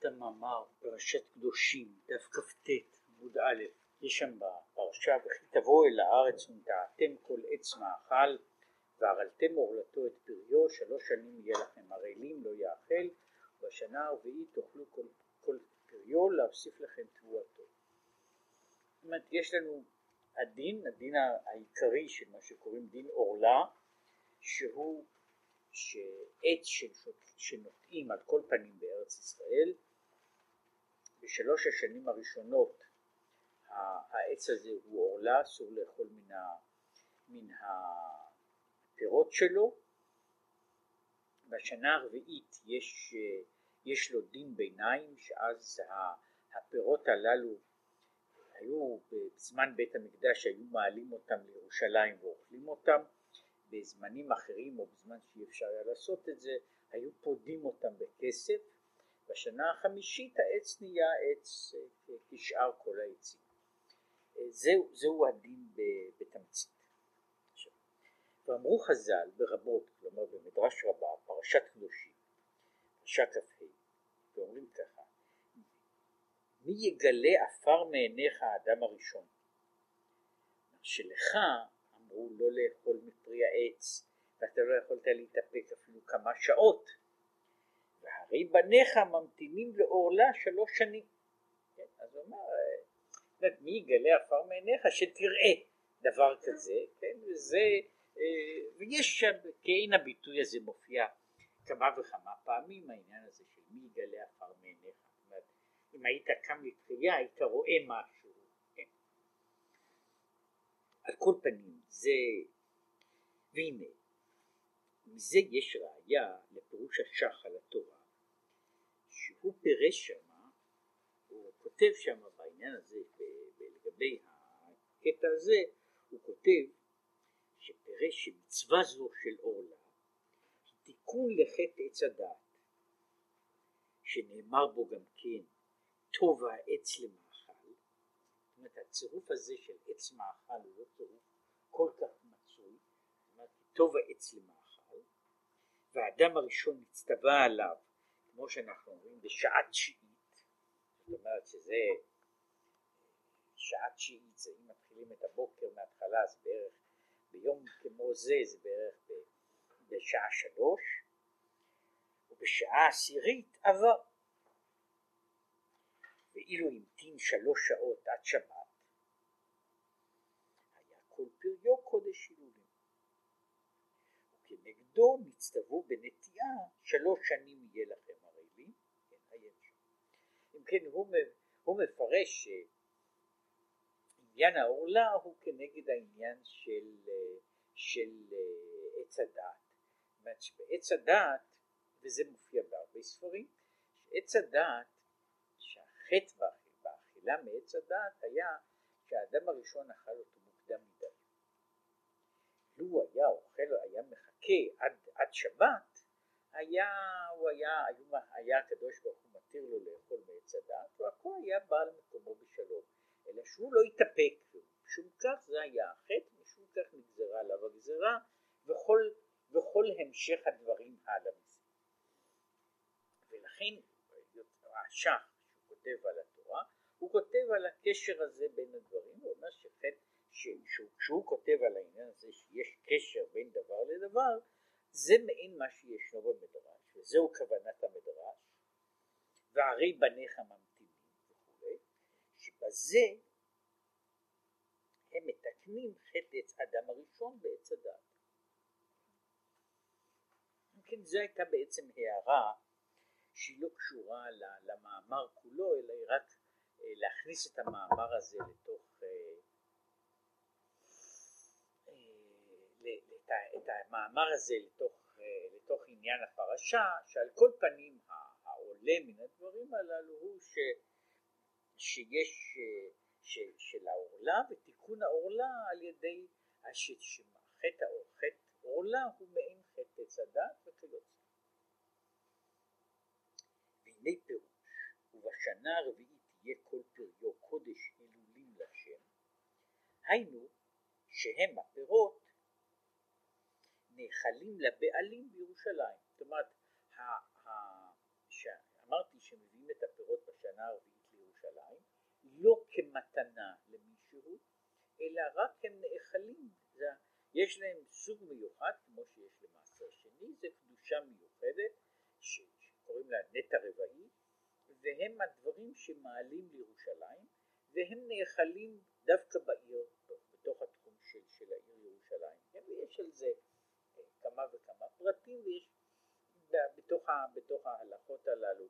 את המאמר פרשת קדושים, דף כ"ט, עמוד א', יש שם בפרשה וכי תבואו אל הארץ ונטעתם כל עץ מאכל והרלתם עורלתו את פריו שלוש שנים יהיה לכם ערלים לא יאכל ובשנה הרביעית תאכלו כל, כל פריו להוסיף לכם תבואתו. זאת אומרת יש לנו הדין, הדין העיקרי של מה שקוראים דין עורלה שהוא שעץ שנוטעים על כל פנים בארץ ישראל בשלוש השנים הראשונות העץ הזה הוא עורלה, אסור לאכול מן, ה, מן הפירות שלו. בשנה הרביעית יש, יש לו דין ביניים, שאז הפירות הללו היו בזמן בית המקדש, היו מעלים אותם לירושלים ואוכלים אותם, בזמנים אחרים או בזמן שאי אפשר היה לעשות את זה, היו פודים אותם בכסף. בשנה החמישית העץ נהיה עץ אה, כשאר כל העצים. זהו, זהו הדין בתמצית. ואמרו חז"ל ברבות, כלומר במדרש רבה, פרשת קדושים, פרשת כ"ה, ואומרים ככה, מי יגלה עפר מעיניך האדם הראשון? שלך אמרו לא לאכול מפרי העץ, ואתה לא יכולת להתאפק אפילו כמה שעות, והרי בניך ממתינים לעורלה שלוש שנים. כן, אז הוא אמר, אומרת, מי יגלה עפר מעיניך שתראה דבר כזה, כן, וזה, אה, ויש שם, כאין הביטוי הזה מופיע כמה וכמה פעמים העניין הזה של מי יגלה עפר מעיניך, אם היית קם לתחייה היית רואה משהו, כן. על כל פנים זה, והנה, מזה יש ראיה לפירוש השח על התורה, שהוא פירש שמה, הוא כותב שמה בעניין הזה לגבי הקטע הזה הוא כותב שפירש שמצווה זו של עורלה היא תיקון לחטא עץ הדעת שנאמר בו גם כן טוב העץ למאכל זאת אומרת הצירוף הזה של עץ מאכל הוא לא צירוף כל כך מצוי זאת אומרת טוב העץ למאכל והאדם הראשון נצטווה עליו כמו שאנחנו אומרים בשעה תשיעית זאת אומרת שזה שעה תשיעית זה אם מתחילים את הבוקר מההתחלה אז בערך ביום כמו זה זה בערך בשעה שלוש ובשעה עשירית עבר. ואילו המתין שלוש שעות עד שבת היה כל פריו קודש הילולים. וכנגדו נצטוו בנטיעה שלוש שנים יהיה לכם כן הוא, הוא מפרש עניין העורלה הוא כנגד העניין של, של אה, עץ הדעת. זאת אומרת שבעץ הדעת, וזה מופיע בהרבה ספרים, שעץ הדעת, שהחטא באכילה מעץ הדעת היה שהאדם הראשון אכל אותו מוקדם מדי. לו היה אוכל, היה מחכה עד, עד שבת, היה, הוא היה, היה, היה הקדוש ברוך הוא מתיר לו לאכול מעץ הדעת, והכל היה בא על מקומו בשלום. אלא שהוא לא התאפק, משום כך זה היה החטא, משום כך נגזרה עליו הגזרה, וכל, וכל המשך הדברים הלאה מזה. ולכן השח כותב על התורה, הוא כותב על הקשר הזה בין הדברים, הוא אומר שחטא, כשהוא כותב על העניין הזה שיש קשר בין דבר לדבר, זה מעין מה שישנו במדרש, וזהו כוונת המדרש, והרי בניך שבזה הם מתקנים חטא עץ אדם הראשון בעץ הדת. כן, זו הייתה בעצם הערה שהיא לא קשורה למאמר כולו, אלא היא רק אה, להכניס את המאמר הזה לתוך, אה, אה, את המאמר הזה לתוך, לתוך עניין הפרשה, שעל כל פנים העולה מן הדברים הללו הוא ש... שיש ש, של העורלה ותיקון העורלה על ידי חטא עורלה הוא מעין חטא עץ הדת וכיוצא. והנה פירוש ובשנה הרביעית תהיה כל פריו קודש הילולים לשם היינו שהם הפירות נאכלים לבעלים בירושלים. זאת אומרת שאמרתי שמביאים את הפירות בשנה הרביעית לירושלים, לא כמתנה למישהו, אלא רק הם נאכלים, זה, יש להם סוג מיוחד, כמו שיש למעשר שני, זה קדושה מיוחדת, שקוראים לה נטע רבעי, והם הדברים שמעלים לירושלים, והם נאכלים דווקא בעיר, בתוך התחום של, של העיר ירושלים. כן, ויש על זה אה, כמה וכמה פרטים, ויש בתוך, בתוך ההלכות הללו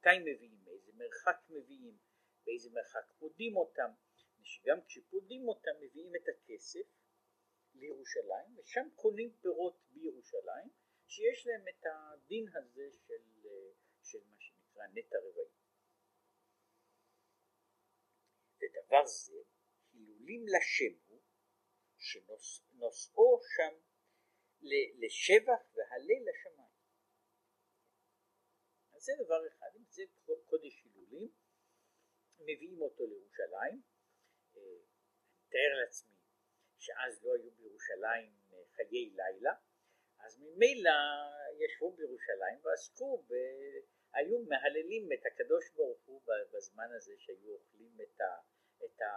מתי מביאים, מאיזה מרחק מביאים, באיזה מרחק פודים אותם, שגם כשפודים אותם מביאים את הכסף לירושלים, ושם קונים פירות בירושלים, שיש להם את הדין הזה של, אה, של מה שנקרא נטע רבעי. ודבר זה, הילולים לשם הוא, שנושאו שם לשבח והלל לשמיים. זה דבר אחד, אם זה קודש הילולים, מביאים אותו לירושלים, אה, אני מתאר לעצמי שאז לא היו בירושלים אה, חיי לילה, אז ממילא ישבו בירושלים ועסקו, ב... היו מהללים את הקדוש ברוך הוא בזמן הזה שהיו אוכלים את, ה... את, ה...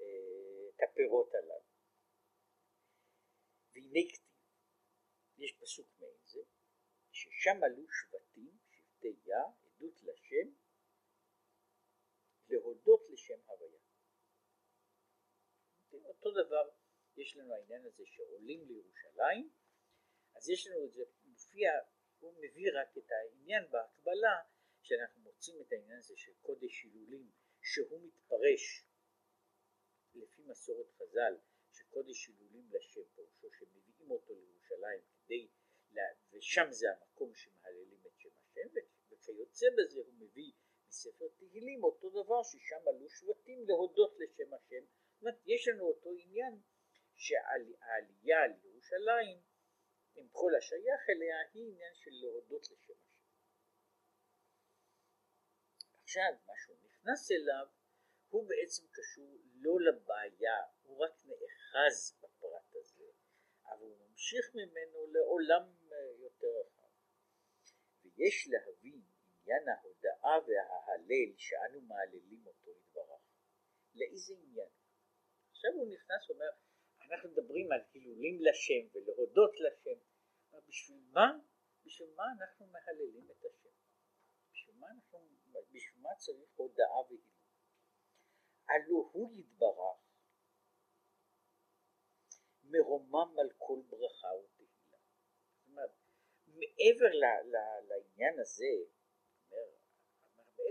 אה, את הפירות הללו. והנה כתיב, יש פסוק מעין זה, ששם עלו שבטים, שבטי יה, עדות לשם, להודות לשם הוויה. אותו דבר יש לנו העניין הזה שעולים לירושלים, אז יש לנו את זה, מופיע, הוא מביא רק את העניין בהקבלה, שאנחנו מוצאים את העניין הזה של קודש הילולים, שהוא מתפרש לפי מסורת חז"ל, שקודש הילולים לשם פירושו שמביאים אותו לירושלים כדי, ושם זה המקום שמהללים את שם השם, וכיוצא בזה הוא מביא מספר תהילים אותו דבר ששם עלו שבטים להודות לשם השם, זאת אומרת יש לנו אותו עניין שהעלייה לירושלים עם כל השייך אליה היא עניין של להודות לשם השם. עכשיו מה שהוא נכנס אליו הוא בעצם קשור לא לבעיה, הוא רק נאחז בפרט הזה, אבל הוא ממשיך ממנו לעולם אה, יותר רחב. ויש להבין עניין ההודאה וההלל שאנו מהללים אותו יתברך. לאיזה עניין? עכשיו הוא נכנס ואומר, אנחנו מדברים על הילולים לשם ולהודות לשם, אבל בשביל מה? בשביל מה אנחנו מהללים את השם? בשביל מה, אנחנו, בשביל מה צריך הודאה והילול? הלא הוא יתברך מרומם על כל ברכה ותהילה. זאת אומרת, מעבר לעניין הזה,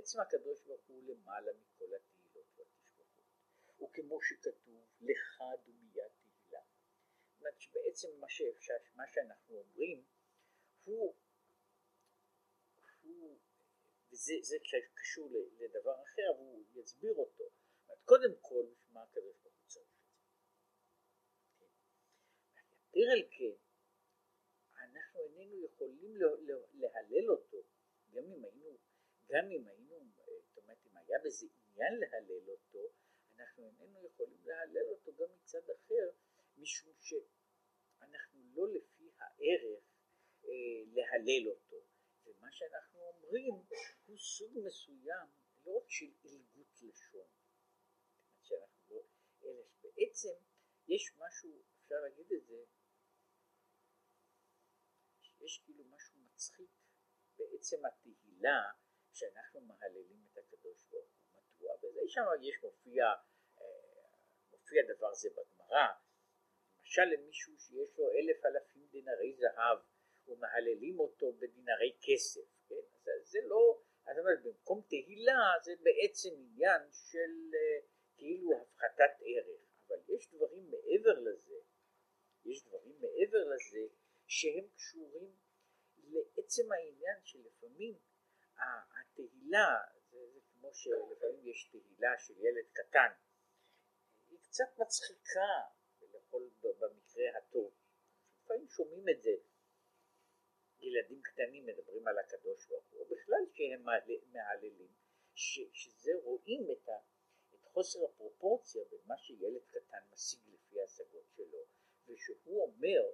בעצם הקדוש ברוך הוא למעלה מכל התהילות והתשבחות. וכמו שכתוב, לך דומיית תהילה. זאת אומרת שבעצם מה, שאפשר, מה שאנחנו אומרים הוא, הוא וזה קשור לדבר אחר, אבל הוא יסביר אותו. קודם כל, מה הקדוש ברוך הוא צריך זה? יתר על כן, אנחנו איננו יכולים להלל אותו, גם אם היינו, גם אם היינו, היה בזה עניין להלל אותו, אנחנו איננו יכולים להלל אותו גם מצד אחר, משום שאנחנו לא לפי הערך אה, להלל אותו. ומה שאנחנו אומרים הוא סוג מסוים לא רק של עילגות לשון, שאנחנו לא, אלא שבעצם יש משהו, אפשר להגיד את זה, יש כאילו משהו מצחיק בעצם התהילה שאנחנו מהללים את הקדוש ברוך הוא, מדוע? ושם יש מופיע, אה, מופיע דבר זה בגמרא, למשל למישהו שיש לו אלף אלפים דינרי זהב ומהללים אותו בדינרי כסף, כן? אז זה לא, זאת אומרת במקום תהילה זה בעצם עניין של uh, כאילו הפחתת ערך, אבל יש דברים מעבר לזה, יש דברים מעבר לזה שהם קשורים לעצם העניין שלפעמים התהילה, כמו שלפעמים יש תהילה של ילד קטן, היא קצת מצחיקה לכל, במקרה הטוב, לפעמים שומעים את זה, ילדים קטנים מדברים על הקדוש ברוך הוא, בכלל שהם מהללים, שזה רואים את ה... חוסר הפרופורציה בין מה שילד קטן משיג לפי ההשגות שלו, ושהוא אומר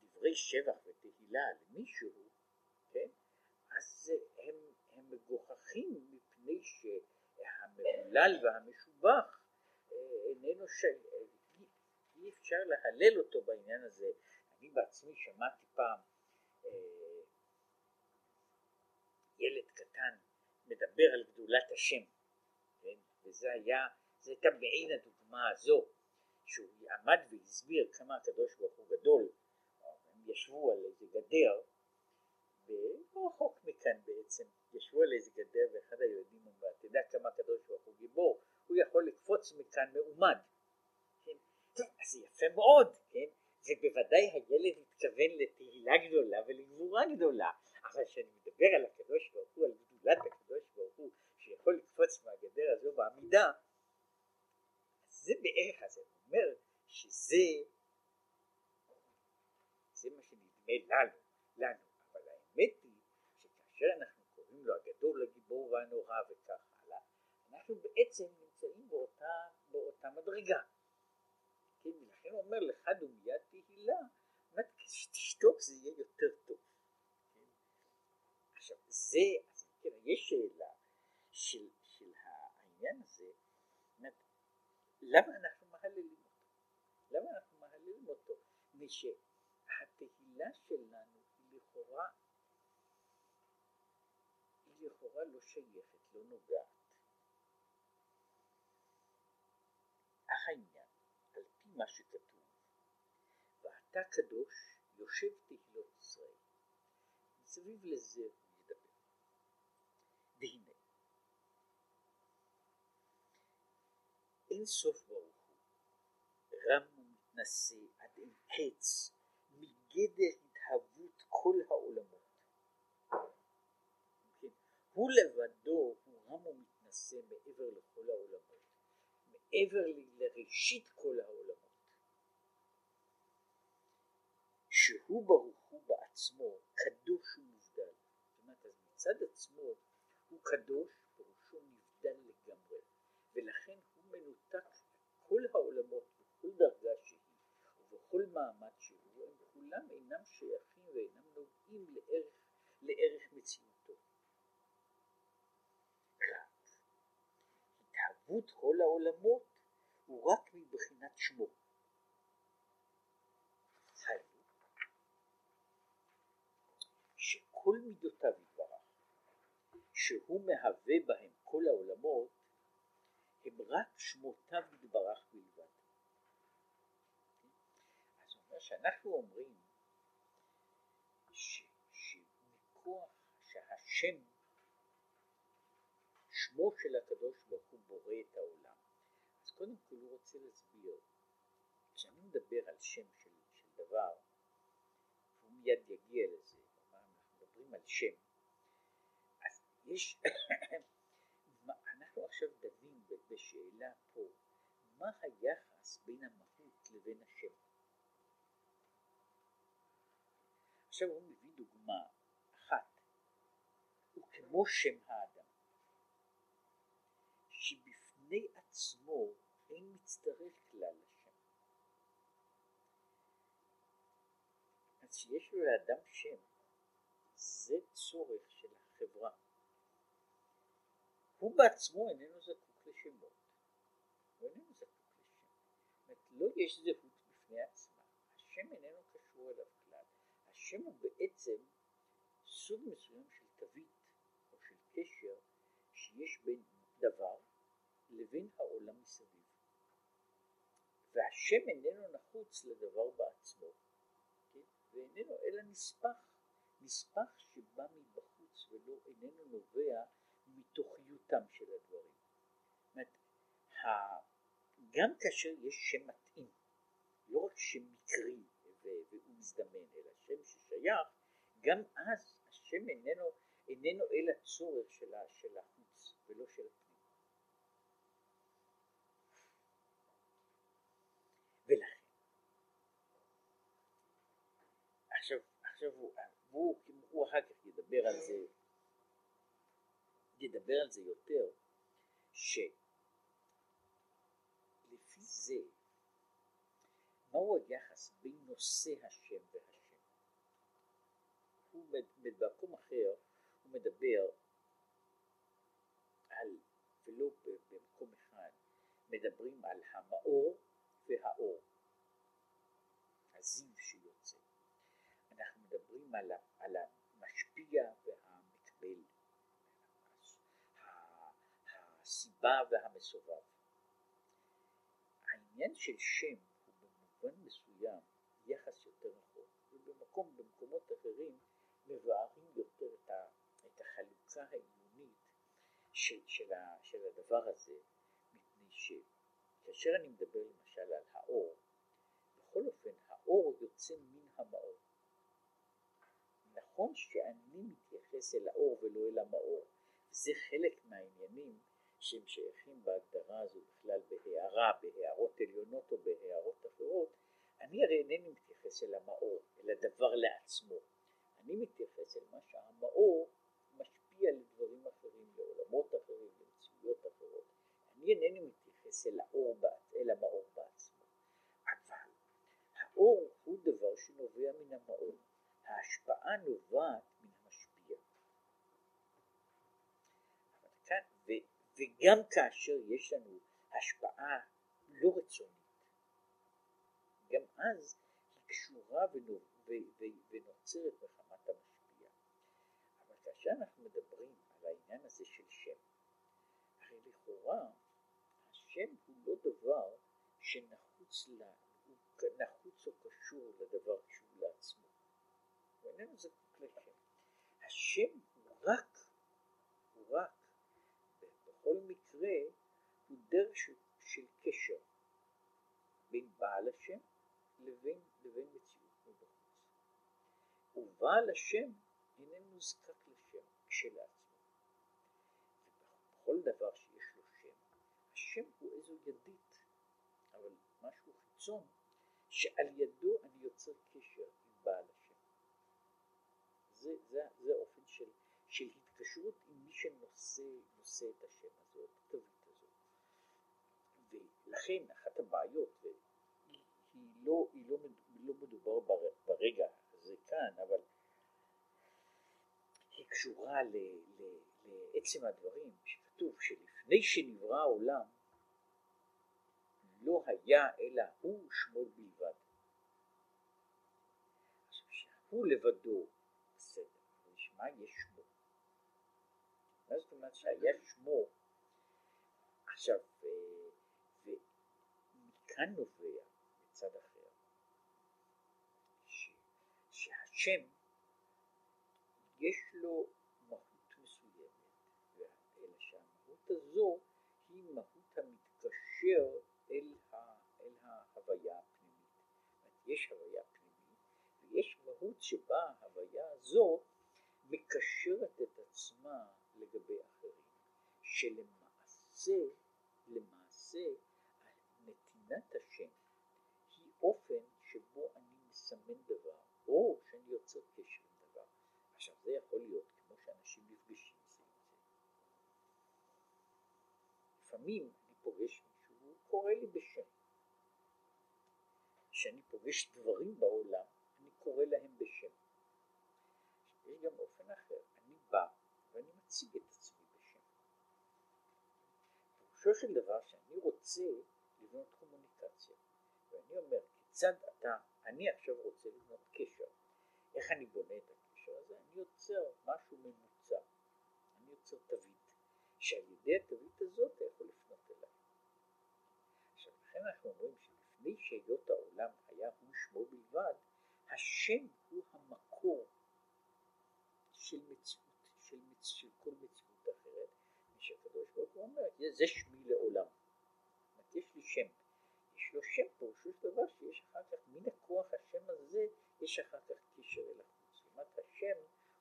דברי שבח ותהילה למישהו, כן, אז הם, הם מגוחכים מפני שהמהולל והמשובח אה, איננו של... אי אפשר להלל אותו בעניין הזה. אני בעצמי שמעתי פעם אה, ילד קטן מדבר על גדולת השם, כן? וזה היה, זו הייתה מעין הדוגמה הזו, שהוא עמד והסביר כמה הקדוש ברוך הוא גדול, הם ישבו על איזה גדר, ולא רחוק מכאן בעצם, ישבו על איזה גדר ואחד הילדים אמר, אתה יודע כמה הקדוש ברוך הוא גיבור, הוא יכול לקפוץ מכאן מעומד, כן? אז זה יפה מאוד, כן? ובוודאי הילד התכוון לתהילה גדולה ולגבורה גדולה, אבל כשאני מדבר על הקדוש ברוך הוא, על גדולת הקדוש ברוך הוא, שיכול לקפוץ מהגדר הזו בעמידה, זה בערך, אז אני אומר שזה, זה מה שנדמה לנו, לנו, אבל האמת היא שכאשר אנחנו קוראים הגדול, הגיבור והנורא וכך הלאה, אנחנו בעצם נמצאים באותה, באותה מדרגה. כן, ולכן הוא אומר לך דומיית תהילה, כשתשתוק זה יהיה יותר טוב. כן? עכשיו זה, אז כן, יש שאלה של, של העניין הזה, למה אנחנו מהללים אותו? למה אנחנו מהללים אותו? מפני שהתהילה שלנו היא לכאורה, לכאורה לא שייכת, לא נוגעת. אך העניין, על פי מה שכתוב, ואתה קדוש יושב תהילות ישראל, מסביב לזה הוא ידבר. והנה אין סוף ברוך הוא, רם ומתנשא עד אין קץ, מגדר התהוות כל העולמות. הוא לבדו הוא רם ומתנשא מעבר לכל העולמות, מעבר לראשית כל העולמות. שהוא ברוך הוא בעצמו קדוש ומובדל. זאת אומרת, אז מצד עצמו הוא קדוש, פירושו נבדל לגמרי, ולכן מנותק כל העולמות בכל דרגה שהיא ובכל מעמד שהוא, הם כולם אינם שייכים ואינם נוגעים לערך, לערך מציאותו. רק התהוות כל העולמות הוא רק מבחינת שמו. היינו שכל מידותיו יתברך, שהוא מהווה בהם כל העולמות, הם רק שמותיו יתברך בלבד. אז אומר שאנחנו אומרים שמכוח שהשם, שמו של הקדוש ברוך הוא בורא את העולם, אז קודם כל הוא רוצה להסביר, כשאני מדבר על שם של, של דבר, הוא מיד יגיע לזה, אנחנו מדברים על שם, אז יש אנחנו עכשיו דנים בשאלה פה, מה היחס בין המהות לבין השם? עכשיו הוא מביא דוגמה אחת, הוא כמו שם האדם, עצמו אין מצטרף כלל לשם. אז שיש לו לאדם שם, זה צורך של החברה. הוא בעצמו איננו זקוק לשמות, הוא איננו זקוק לשם. לא יש זהות בפני עצמה, השם איננו קשור אליו כלל, השם הוא בעצם סוג מסוים של תווית או של קשר שיש בין דבר לבין העולם מסביב. והשם איננו נחוץ לדבר בעצמו, כן? ואיננו אלא נספח, נספח שבא מבחוץ ולא איננו נובע מתוכיותם של הדברים. אומרת, גם כאשר יש שם מתאים, לא רק שם מקרי והוא מזדמן, אלא שם ששייך, גם אז השם איננו, איננו אלא צורך של, של החוץ ולא של הפנים. ולכן, עכשיו, עכשיו הוא, הוא, הוא אחר כך ידבר על זה ידבר על זה יותר, שלפי זה, מהו היחס בין נושא השם והשם? הוא במקום אחר, הוא מדבר על, ולא במקום אחד, מדברים על המאור והאור, הזיו שיוצא. אנחנו מדברים על, המשפיע והמקבל, הסיבה והמסובב. העניין של שם הוא במובן מסוים יחס יותר רחוק, ובמקום, במקומות אחרים מבארים יותר את החלוקה העיונית של, של, ה, של הדבר הזה, מפני שכאשר אני מדבר למשל על האור, בכל אופן האור יוצא מן המאור. נכון שאני מתייחס אל האור ולא אל המאור, וזה חלק מהעניינים שהם שייכים בהגדרה הזו בכלל בהערה, בהערות עליונות או בהערות אחרות, אני הרי אינני מתייחס אל המאור, אל הדבר לעצמו. אני מתייחס אל מה שהמאור משפיע לדברים אחרים, לעולמות אחרים, למציאויות אחרות. אני אינני מתייחס אל האור, אל המאור בעצמו. אבל האור הוא דבר שנובע מן המאור. ההשפעה נובעת מן המשפיע. וגם כאשר יש לנו השפעה לא רצונית, גם אז היא קשורה ונוצרת מחמת המשפיע. אבל כאשר אנחנו מדברים על העניין הזה של שם, הרי לכאורה השם הוא לא דבר שנחוץ לה, הוא נחוץ או קשור לדבר כשהוא לעצמו. הוא זקוק לשם. השם הוא רק, בכל מקרה, הוא דרך של, של קשר בין בעל השם לבין, לבין מציאות מבחוץ. ובעל השם איננו נזקק לשם כשלעצמו. ובכל דבר שיש לו שם, השם הוא איזו ידית, אבל משהו חיצון, שעל ידו אני יוצר קשר עם בעל השם. זה, זה, זה אופן של, של התקשרות עם מי שנושא את השם הזה, את התווית הזאת. ולכן אחת הבעיות, היא לא, היא לא, לא מדובר ברגע הזה כאן, אבל היא קשורה ל, ל, לעצם הדברים שכתוב שלפני שנברא העולם לא היה אלא הוא שמו בלבד. שהוא לבדו בסדר, נשמע יש. מה זאת אומרת שהיה שמו עכשיו אה, ומכאן נובע מצד אחר, ש, שהשם יש לו מהות מסוימת, אלא שהמהות הזו היא מהות המתקשר אל, ה, אל ההוויה הפנימית. יש הוויה פנימית ויש מהות שבה ההוויה הזו מקשרת את עצמה לגבי אחרים, שלמעשה, למעשה, נתינת השם אופן שבו אני מסמן דבר, או שאני יוצר קשר עם דבר. עכשיו זה יכול להיות כמו שאנשים נפגשים זה עם זה. לפעמים אני פוגש מישהו והוא קורא לי בשם. כשאני פוגש דברים בעולם, אני קורא להם בשם. יש גם אופן אחר, מציג את עצמי בשם. פירושו של דבר שאני רוצה לבנות קומוניקציה, ואני אומר, כיצד אתה, אני עכשיו רוצה לבנות קשר, איך אני בונה את הקשר הזה? אני יוצר משהו ממוצע, אני יוצר תווית, שעל ידי התווית הזאת אתה יכול לפנות אליי. עכשיו לכן אנחנו אומרים שלפני שהיות העולם היה הוא שמו בלבד, השם הוא המקור של מציאות, של, מצ... של כל מציאות אחרת, ושהקדוש ברוך הוא אומר, זה שמי לעולם. יש לי שם. יש לו שם פירושו של דבר שיש אחר כך, מן הכוח השם הזה, יש אחר כך קשר אל החוץ. זאת השם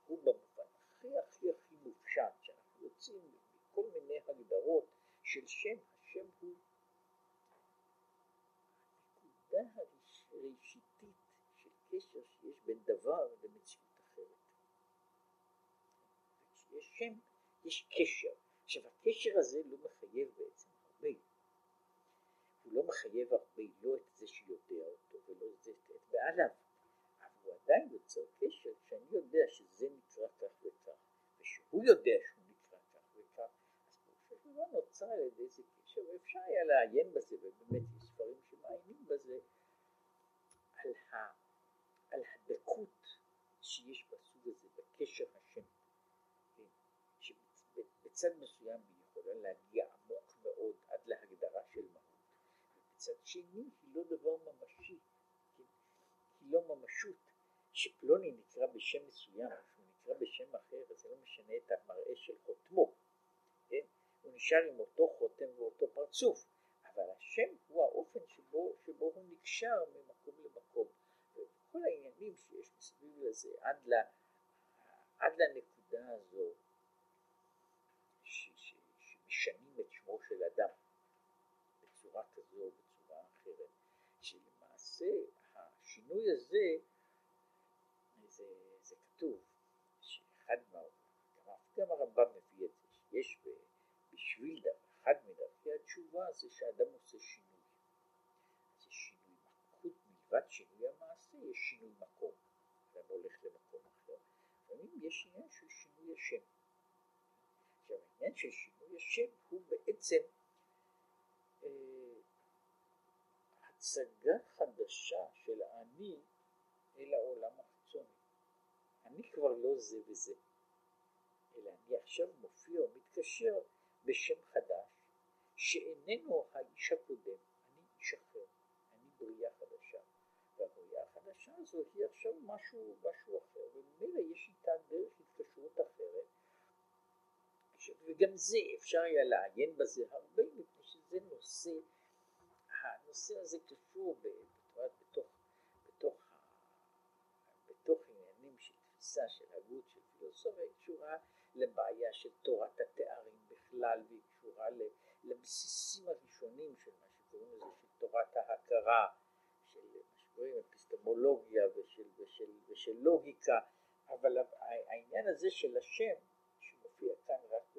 הוא במובן הכי הכי הכי מופשט, שאנחנו יוצאים מכל מיני הגדרות של שם, השם הוא הנקודה הראשיתית של קשר שיש בין דבר למציאות אחרת. וכשיש שם, יש קשר. עכשיו הקשר הזה לא מחייב בעצם הרבה. הוא לא מחייב הרבה לא את זה שיודע אותו ולא את זה את בעליו, אבל הוא עדיין יוצר קשר שאני יודע שזה נקרא כך וכך, ושהוא יודע שהוא נקרא כך וכך, אז של דבר נוצר על ידי זה קשר, ואפשר היה לעיין בזה, ובאמת יש ספרים שמעיינים בזה, על, ה, הדקות שיש בסוג הזה, בקשר השם, שבצד מסוים היא יכולה להגיע עמוק מאוד עד להגדרה של מהות, ובצד שני היא לא דבר ממשי, כן, היא לא ממשות, שפלוני נקרא בשם מסוים, שהוא נקרא בשם אחר, אז זה לא משנה את המראה של חותמו, כן? הוא נשאר עם אותו חותם ואותו פרצוף, אבל השם הוא האופן שבו, שבו הוא נקשר ממקום למקום. וכל העניינים שיש מסביב לזה עד, ל, עד לנקודה הזו ש, ש, שמו של אדם בצורה כזו או בצורה אחרת, שלמעשה השינוי הזה כתוב שאחד מה... גם הרמב"ם מביא את זה, שיש בשביל אחד מדרכי התשובה זה שאדם עושה שינוי. זה שינוי חוץ מלבד שינוי המעשה, יש שינוי מקום. אדם הולך למקום אחר. לפעמים יש עניין של שינוי השם. עכשיו העניין של שינוי השם הוא בעצם אה, הצגה חדשה של האני אל העולם החיצוני. אני כבר לא זה וזה, אלא אני עכשיו מופיע ומתקשר בשם חדש, שאיננו האיש הקודם, אני איש אחר, אני בריאה חדשה, והבריאה החדשה הזו היא עכשיו משהו, משהו אחר, וממילא יש איתה דרך התקשרות אחרת, וגם זה אפשר היה לעיין בזה הרבה, מפני שזה נושא, הנושא הזה קשור בתוך, בתוך, בתוך עניינים של התפיסה של הגות של פילוסופיה היא קשורה לבעיה של תורת התארים בכלל והיא קשורה לבסיסים הראשונים של מה שקוראים לזה של תורת ההכרה של מה שקוראים אפיסטמולוגיה ושל, ושל, ושל לוגיקה. אבל העניין הזה של השם שמופיע כאן רק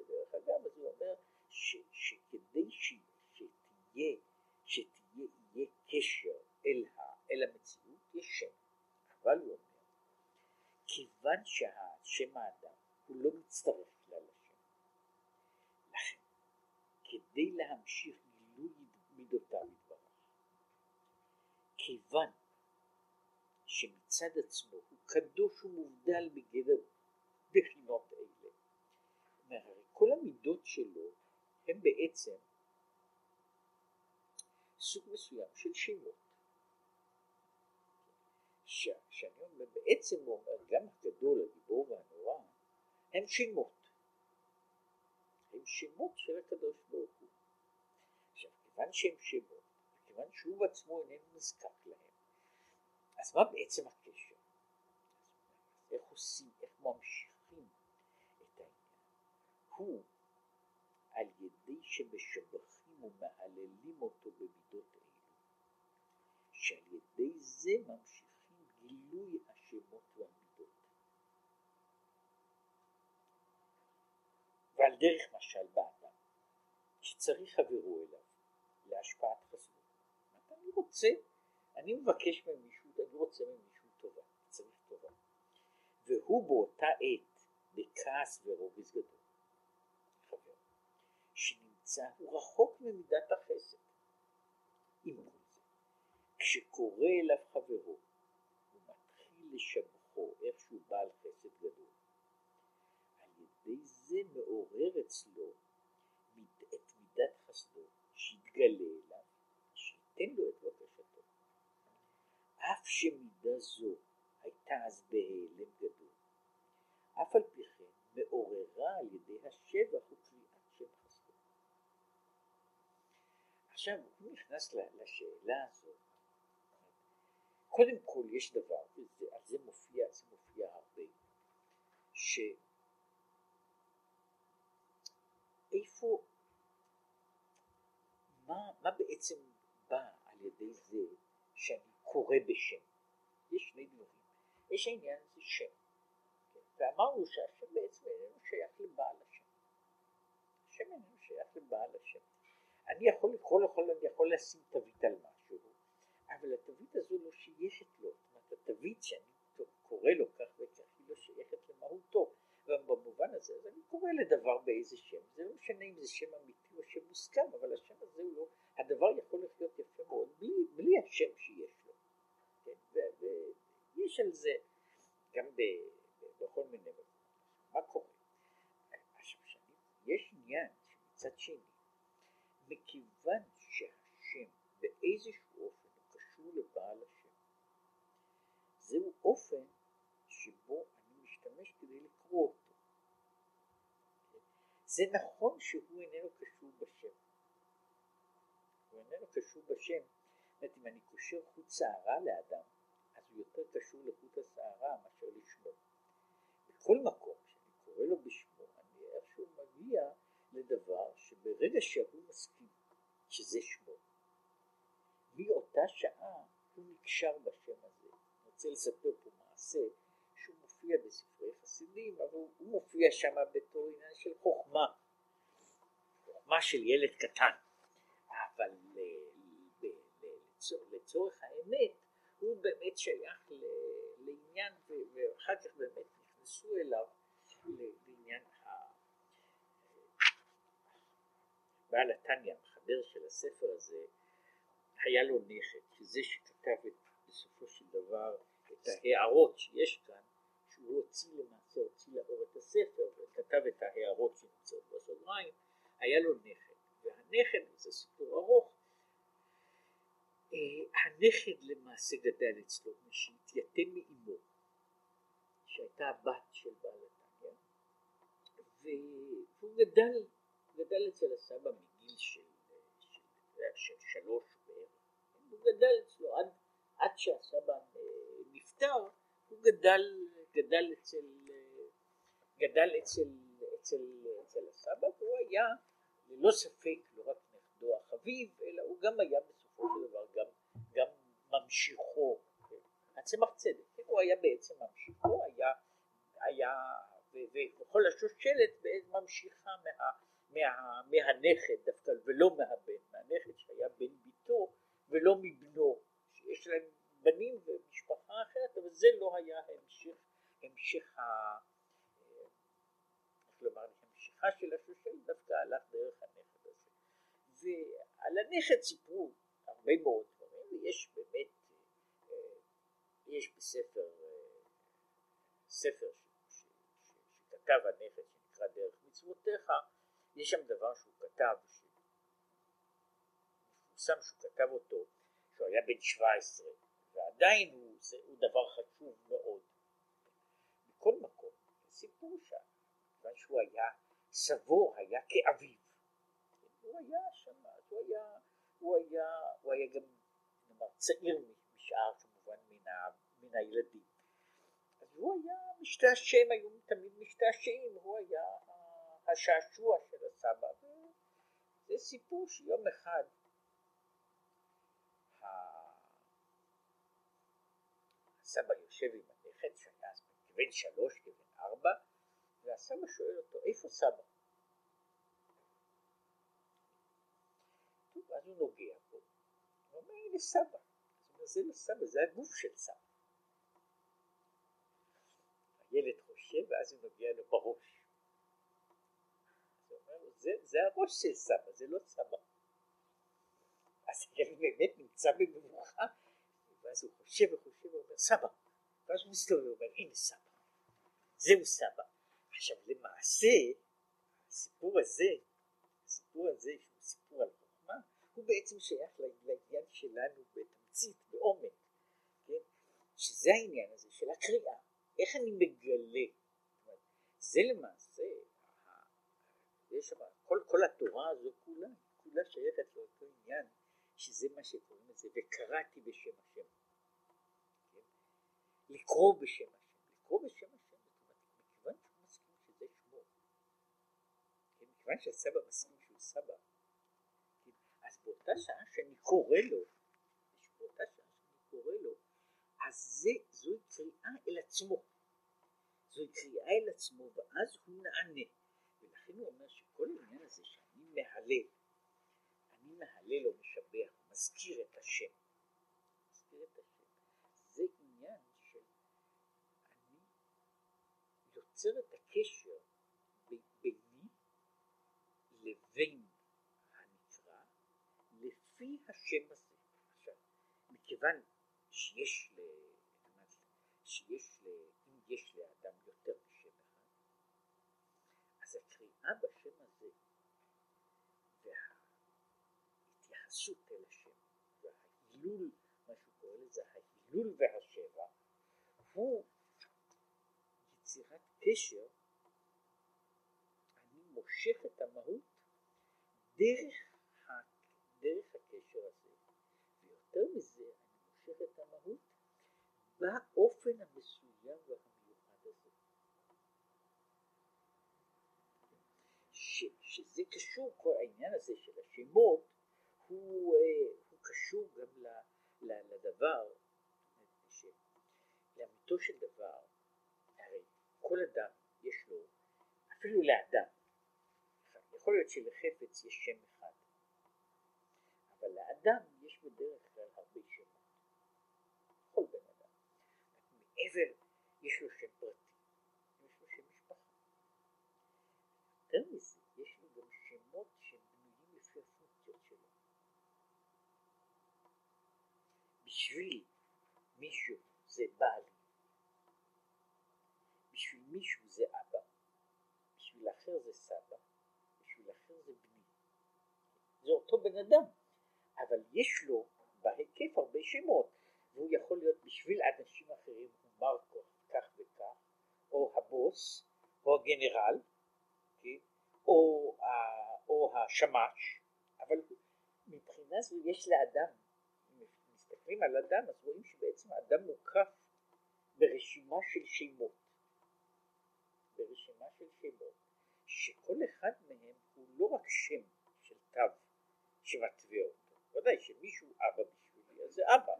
אגב אז הוא אומר ש, שכדי ש, שתהיה שתהיה יהיה קשר אל, ה, אל המציאות יש שם אבל הוא אומר כיוון שהשם האדם הוא לא מצטרף כלל לשם. לכן, כדי להמשיך גילוי מידותיו יתברך, כיוון שמצד עצמו הוא קדוש ומובדל בגדר בחינות אלה, הרי כל המידות שלו הם בעצם סוג מסוים של שמות. שאני אומר, בעצם הוא אומר, גם הגדול, הגיבור והנורא, הם שמות. הם שמות של הקדוש ברוך הוא. עכשיו, כיוון שהם שמות, וכיוון שהוא בעצמו איננו נזקק להם, אז מה בעצם הקשר? איך עושים, איך ממשיכים? הוא על ידי שמשבחים ומהללים אותו במידות אלו, שעל ידי זה ממשיכים גילוי השמות והמידות. ועל דרך משל באדם, שצריך חברו אליו להשפעת חסדו. אני רוצה, אני מבקש ממישהו, אני רוצה ממישהו טובה, צריך טובה. והוא באותה עת בכעס ורוגז גדול. חבר, שנמצא, הוא רחוק ממידת החסד. זה, כשקורא אליו חברו, לשבחו, איך שהוא בעל חסד גדול. על ידי זה מעורר אצלו את מידת חסדו, שיתגלה אליו, שייתן לו את בקשתו. אף שמידה זו הייתה אז בהיעלם גדול, אף על פי כן מעוררה על ידי השבח וקריאת שם חסדו. עכשיו הוא נכנס לשאלה הזאת קודם כל יש דבר, וזה, על זה מופיע, זה מופיע הרבה, שאיפה, מה, מה בעצם בא על ידי זה שאני קורא בשם? יש שני דברים, יש העניין הזה שם? ואמרנו שהשם בעצם איננו שייך לבעל השם, השם איננו שייך לבעל השם, אני יכול לקרוא לכל, אני יכול לשים תווית על משהו, אבל התווית הזו לא שייכת לו, זאת אומרת התווית שאני קורא לו כך וכך היא לא שייכת למהותו, במובן הזה, אני קורא לדבר באיזה שם, זה לא משנה אם זה שם אמיתי או שם מוסכם, אבל השם הזה הוא לא, הדבר יכול לחיות יפה מאוד בלי, בלי השם שיש לו, כן? ויש על זה גם ב, בכל מיני, מה קורה? יש עניין שמצד שני, מכיוון שהשם באיזשהו אופן הוא קשור לבעל השם, זהו אופן שבו אני משתמש כדי לקרוא אותו. זה נכון שהוא איננו קשור בשם. הוא איננו קשור בשם. זאת אומרת, אם אני קושר חוט שערה לאדם, אז הוא יותר קשור לחוט השערה מאשר לשמו. בכל מקום שאני קורא לו בשמו, אני איכשהו מגיע לדבר שברגע שהוא שזה שמו, מאותה שעה הוא נקשר בשם הזה. אני רוצה לספר פה מעשה שהוא מופיע בספרי חסידים, אבל הוא מופיע שם בתור עניין של חוכמה, חוכמה של ילד קטן, אבל לצורך האמת הוא באמת שייך לעניין, ואחר כך באמת נכנסו אליו לעניין בעל התניא, המחבר של הספר הזה, היה לו נכד, שזה שכתב את, בסופו של דבר את ההערות שיש כאן, שהוא הוציא למעשה, הוציא לאור את הספר וכתב את ההערות שנמצאות בסוגריים, היה לו נכד, והנכד, זה סיפור ארוך, אה, הנכד למעשה גדל אצלו, שהתייתם מאימו, שהייתה הבת של בעל התניא, והוא גדל, גדל אצל הסבא מגיל של, של, של שלוש בערך, הוא גדל אצלו עד, עד שהסבא אה, נפטר, הוא גדל, גדל אצל, גדל אצל, אצל, אצל הסבא, והוא היה ללא ספק לא רק נכדו החביב, אלא הוא גם היה בסופו של דבר גם, גם ממשיכו, הצמח צדק, כן, הוא היה בעצם ממשיכו, היה, היה וכל השושלת ממשיכה מה, מה, מהנכד דווקא ולא מהבן, מהנכד שהיה בן ביתו ולא מבנו, שיש להם בנים ומשפחה אחרת, אבל זה לא היה המשך, המשך ה... איך לומר, המשכה של השושלת דווקא הלך דרך הנכד הזה. ועל הנכד סיפרו הרבה מאוד דברים, ויש באמת, אה, יש בספר, אה, ספר שכתב הנכד שנקרא דרך מצוותיך, יש שם דבר שהוא כתב, מפורסם שהוא כתב אותו, שהוא היה בן 17, ועדיין הוא, זה, הוא דבר חשוב מאוד. בכל מקום, סיפור שם, כיוון שהוא היה, סבו היה כאביו. הוא היה שם, הוא היה, הוא היה, הוא היה גם נאמר, צעיר משאר כמובן מן, ה, מן הילדים. אז הוא היה משתעשם, היו תמיד משתעשעים, הוא היה השעשוע של הסבא. זה סיפור שיום אחד הסבא יושב עם הנכד שהיה אז כבן שלוש, כבן ארבע, והסבא שואל אותו, איפה סבא? טוב, אז הוא נוגע בו, הוא אומר, הנה סבא. זה לא סבא, זה הגוף של סבא. הילד חושב, ואז הוא נוגע לו בראש. זה, זה הראש של סבא, זה לא סבא. אז הילד באמת נמצא במבוכה, ואז הוא חושב וחושב ואומר סבא, ואז הוא מסתובב ואומר הנה סבא, זהו סבא. עכשיו למעשה הסיפור הזה, הסיפור הזה שהוא סיפור על חוכמה, הוא בעצם שייך לעניין שלנו בתמצית, בעומק, כן? שזה העניין הזה של הקריאה, איך אני מגלה, זה למעשה, יש שם, כל, כל התורה הזו כולה, כולה שייכת לאותו עניין שזה מה שקוראים לזה, וקראתי בשם השם. כן? לקרוא בשם השם, לקרוא בשם השם, מכיוון שהוא מסכים שזה שמו, כן? מכיוון שהסבא מסכים שהוא סבא, כן? אז באותה שעה שאני קורא לו, באותה שעה שאני קורא לו, אז זה, זוהי קריאה אל עצמו, זוהי קריאה אל עצמו, ואז הוא נענה, ולכן הוא אומר שכל העניין הזה שאני מהלל, אני מהלל או משבח, מזכיר את השם. מזכיר את השם. זה עניין של אני יוצר את הקשר ביני לבין הנקרא לפי השם הזה. עכשיו, מכיוון שיש ל... שיש ל... אם יש לאדם יותר משם אחד, הקריאה בשם הזה. וההתייחסות אל השם וההילול, מה שהוא קורא לזה ההילול והשבע, הוא יצירת קשר, אני מושך את המהות דרך, דרך הקשר הזה, ויותר מזה אני מושך את המהות באופן המסוים והמיוחד הזה. ש, שזה קשור, כל העניין הזה של השמות הוא, אה, הוא קשור גם לדבר, לאמיתו של דבר, הרי כל אדם יש לו, אפילו לאדם, יכול להיות שלחפץ יש שם אחד, אבל לאדם יש בדרך כלל הרבה שמות, כל בן אדם, מעבר יש לו שם פרטי, יש לו שם משפחה, יותר מזה יש לו גם שמות שהם בנויים לפי הפונקציות שלו, בשביל מישהו זה בעלי בשביל מישהו זה אבא, בשביל אחר זה סבא, בשביל אחר זה בני. זה אותו בן אדם, אבל יש לו בהיקף הרבה שמות, והוא יכול להיות בשביל אנשים אחרים הוא מרקו כך וכך, או הבוס, או הגנרל, כן? או, השמש, אבל מבחינה זו יש לאדם, מסתכלים על אדם אז רואים שבעצם האדם מוקף ברשימה של שמות. ברשימה של שמות, שכל אחד מהם הוא לא רק שם של תו שמתווה אותו, ודאי שמישהו אבא בשבילי, אז זה אבא,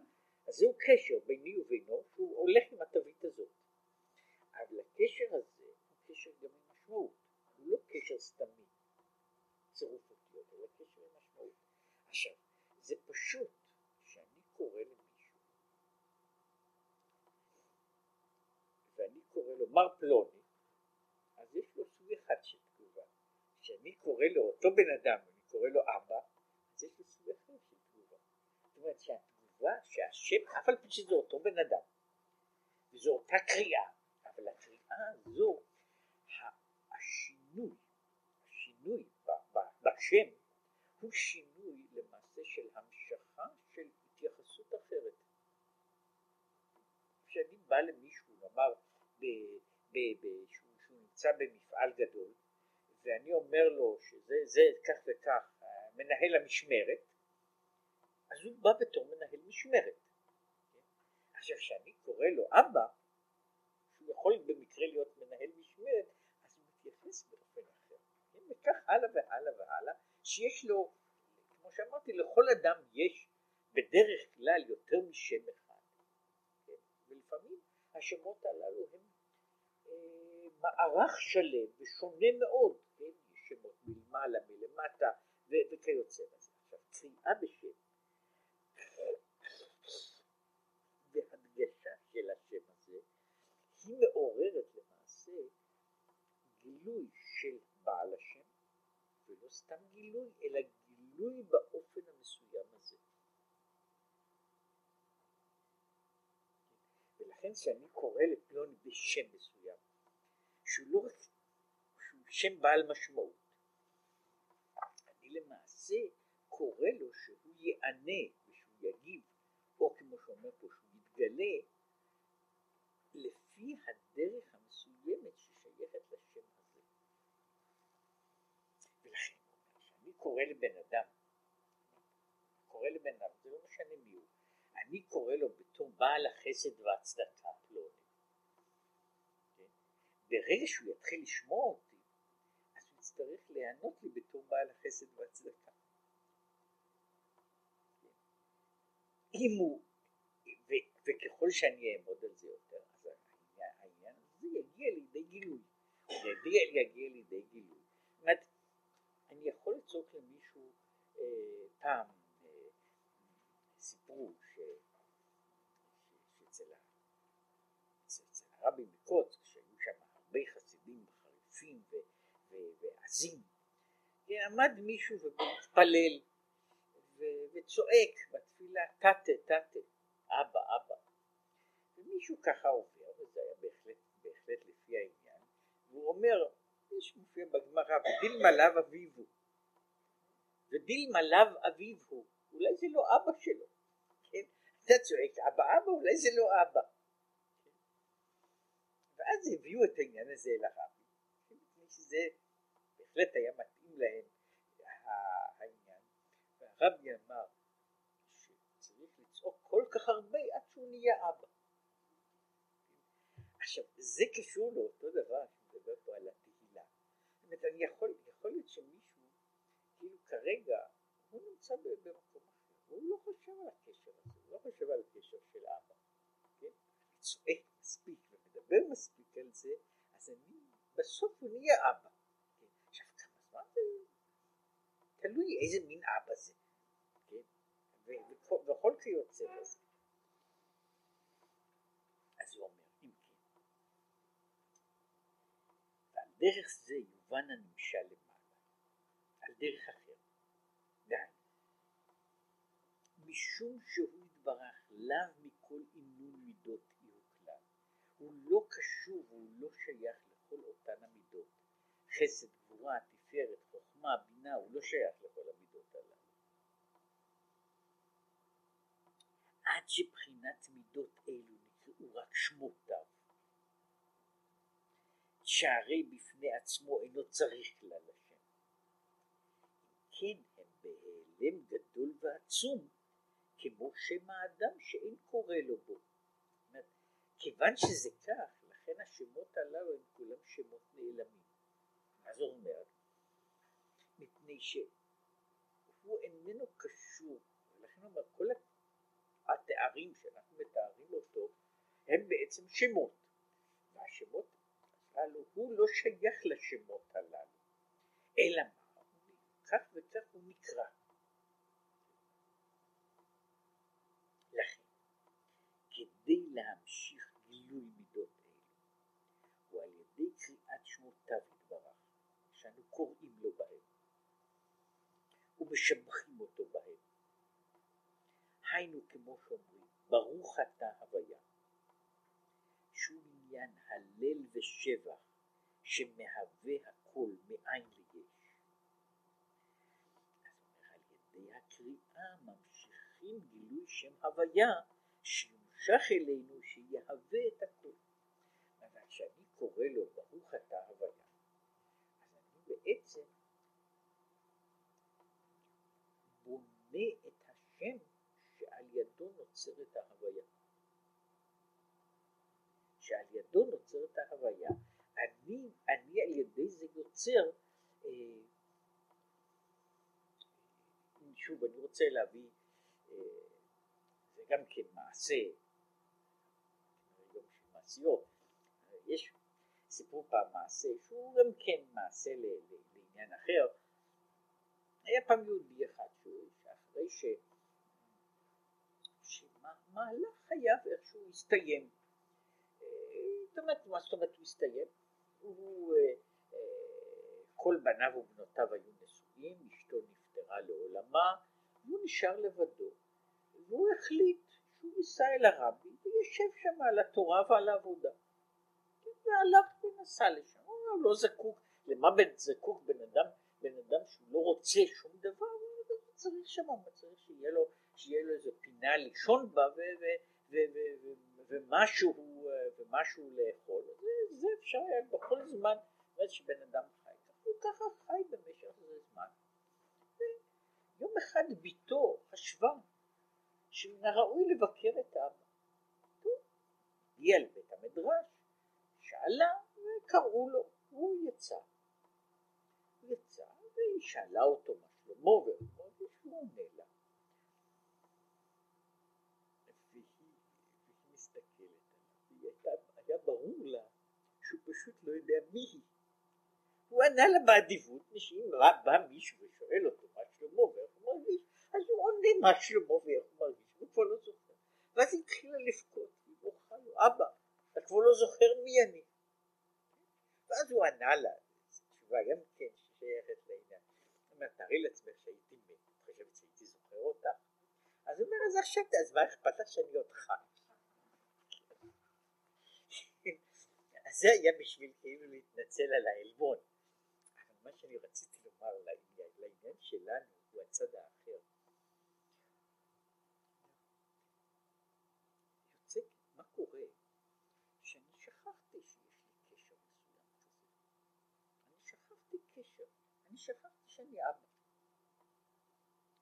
אז זהו קשר ביני ובינו שהוא הולך עם התווית הזאת, אבל הקשר הזה הוא קשר גם עם משמעות, הוא לא קשר סתמי, צירוף אותיות, אלא קשר עם משמעות. עכשיו, זה פשוט קורא למישהו, ואני קורא לו מר פלוני, יש לו סוג אחד של תגובה. כשאני קורא לו אותו בן אדם, אני קורא לו אבא, אז יש לו סוג אחר של תגובה. זאת אומרת שהתגובה, שהשם, אף על פי שזה אותו בן אדם, וזו אותה קריאה, אבל הקריאה הזו, השינוי, השינוי בשם, הוא שינוי למעשה של המשכה של התייחסות אחרת. כשאני בא למישהו, נאמר, באיזשהו נמצא במפעל גדול ואני אומר לו שזה זה כך וכך מנהל המשמרת אז הוא בא בתור מנהל משמרת עכשיו כשאני קורא לו אבא שהוא יכול במקרה להיות מנהל משמרת אז הוא מתייחס באופן אחר וכך הלאה והלאה והלאה שיש לו כמו שאמרתי לכל אדם יש בדרך כלל יותר משם אחד? ולפעמים השמות הללו הם מערך שלם ושונה מאוד, כן, שמות מלמעלה, מלמטה וכיוצא בזה. עכשיו קריאה בשם והדגשה של השם הזה היא מעוררת למעשה גילוי של בעל השם ולא סתם גילוי אלא גילוי באופן המסוים הזה. ולכן כשאני קורא לפלוני בשם מסוים שהוא לא רק, שהוא שם בעל משמעות. אני למעשה קורא לו שהוא יענה ושהוא יגיב, או כמו שאומר פה, שהוא יתגלה לפי הדרך המסוימת ששייכת לשם הזה. ולכן, כשאני קורא לבן אדם, קורא לבן אדם, זה לא משנה מי הוא, אני קורא לו בתור בעל החסד והצדקה פלוני. ברגע שהוא יתחיל לשמוע אותי, אז הוא יצטרך להיענות לי בתור בעל החסד והצדקה. אם הוא, ו, וככל שאני אעמוד על זה יותר, אז העניין הזה יגיע לידי גילוי. הוא יגיע, יגיע לידי גילוי. זאת אומרת, אני יכול לצעוק למישהו אה, פעם, סיפרו שאצל הרבי מקוץ, כשהיו שם הרבה חסידים מעצים. כן, עמד מישהו ומתפלל וצועק בתפילה תתה תתה אבא אבא ומישהו ככה עובר וזה היה בהחלט, בהחלט לפי העניין והוא אומר יש מופיע בגמרא ודילמה לאו אביו הוא ודילמה לאו אביו הוא אולי זה לא אבא שלו אתה צועק אבא אבא אולי זה לא אבא. ואז הביאו את העניין הזה אל הרבי. מפני שזה בהחלט היה מתאים להם העניין. והרבי אמר שצריך לצעוק כל כך הרבה עד שהוא נהיה אבא. עכשיו זה קשור לאותו דבר שמדבר פה על התהילה זאת אומרת אני יכול, יכול להיות שמישהו כאילו כרגע הוא נמצא במקום אחר הוא לא חושב על הקשר הזה הוא לא חושב על הקשר של אבא כן? צועק מספיק ומדבר מספיק על זה אז אני בסוף הוא נהיה אבא כן? עכשיו כמה זמן זה תלוי איזה מין אבא זה כן? וכל כיוצא בזה אז הוא אומר דרך זה יובן הנמשל למעלה, על דרך אחרת. דהיינו, משום שהוא יתברך לאו מכל אימון מידות אי כלל, הוא לא קשור והוא לא שייך לכל אותן המידות. חסד, גבורה, תפארת, חוכמה, בינה, הוא לא שייך לכל המידות הללו. עד שבחינת מידות אלו נקראו רק שמותיו שהרי בפני עצמו אינו צריך כלל השם. כן הם בהיעלם גדול ועצום, כמו שם האדם שאין קורא לו בו. כיוון שזה כך, לכן השמות הללו הם כולם שמות נעלמים. מה זאת אומרת? מפני שהוא איננו קשור, ולכן הוא אומר, כל התארים שאנחנו מתארים אותו, הם בעצם שמות. והשמות הללו הוא לא שייך לשמות הללו, אלא מה? כך וכך הוא נקרא. לכן, כדי להמשיך גילוי מידות אלו, הוא על ידי קריאת שמותיו יתברך, שאנו קוראים לו בהם, ומשבחים אותו בהם. היינו כמו שאומרים, ברוך אתה הוויה. שהוא עניין הלל ושבח שמהווה הכל מאין ליש. אז אומר על ידי הקריאה ממשיכים גילוי שם הוויה שיומשך אלינו שיהווה את הכל. אבל כשאני קורא לו ברוך אתה הוויה אז אני בעצם בונה את השם שעל ידו נוצרת ההוויה. שעל ידו נוצרת ההוויה, אני, אני על ידי זה יוצר, אה, שוב אני רוצה להביא, אה, גם כן מעשה, גם של מעשיות, יש סיפור פעם מעשה שהוא גם כן מעשה לעניין אחר, היה פעם יהודי אחד שאחרי ש... שמהלך חייו איכשהו הסתיים. זאת אומרת, מה זאת אומרת הוא הסתיים? הוא, אה, אה, כל בניו ובנותיו היו נשואים, אשתו נפטרה לעולמה, והוא נשאר לבדו, והוא החליט שהוא ייסע אל הרבי וישב שם על התורה ועל העבודה. והלך ונסע לשם, הוא לא זקוק, למה זקוק? בן אדם, בן אדם שהוא לא רוצה שום דבר, הוא צריך שם, הוא צריך שיהיה לו, שיהיה לו איזה פינה לישון בה ו, ו, ו, ו, ו, ומשהו, ומשהו לאכול, זה, אפשר היה בכל זמן, באמת שבן אדם חי, הוא ככה חי במשך איזה זמן. ויום אחד ביתו חשבה שמן הראוי לבקר את אבא. הגיע לבית המדרש, שאלה וקראו לו, והוא יצא. הוא יצא והיא שאלה אותו מה שלמה והוא עונה לה. היה ברור לה שהוא פשוט לא יודע מי היא. הוא ענה לה באדיבות, שאם בא מישהו ושואל אותו מה שלמה ואיך הוא מרגיש, אז הוא עונה מה שלמה ואיך הוא מרגיש, הוא כבר לא זוכר. ואז היא התחילה לבכות, היא בוכה לו, אבא, אתה כבר לא זוכר מי אני. ואז הוא ענה לה, תשובה גם כן ששייכת לעניין. זאת אומרת, תארי לעצמך שהייתי מת, חושבת שהייתי זוכר אותה. אז הוא אומר, אז עכשיו, אז מה אכפת לך שאני עוד חי? זה היה בשביל כאילו להתנצל על העלבון. אבל מה שאני רציתי לומר לעניין שלנו הוא הצד האחר. יוצא, מה קורה? שאני שכחתי שיש לי קשר מסוים כזה. אני שכחתי קשר. אני שכחתי שאני אבא.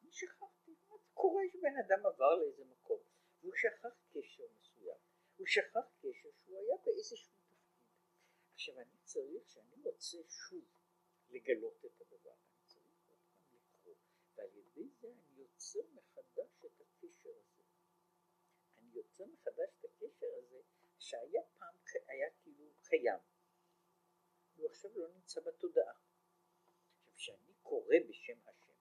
אני שכחתי. קורה שבן אדם עבר לאיזה מקום והוא שכח קשר מסוים. הוא שכח קשר שהוא היה באיזשהו עכשיו אני צריך, שאני רוצה שוב לגלות את הדבר, אני צריך עוד פעם לקרוא, ועל ידי זה אני יוצר מחדש את הקשר הזה. אני יוצר מחדש את הקשר הזה שהיה פעם, היה כאילו קיים, הוא עכשיו לא נמצא בתודעה. עכשיו כשאני קורא בשם השם,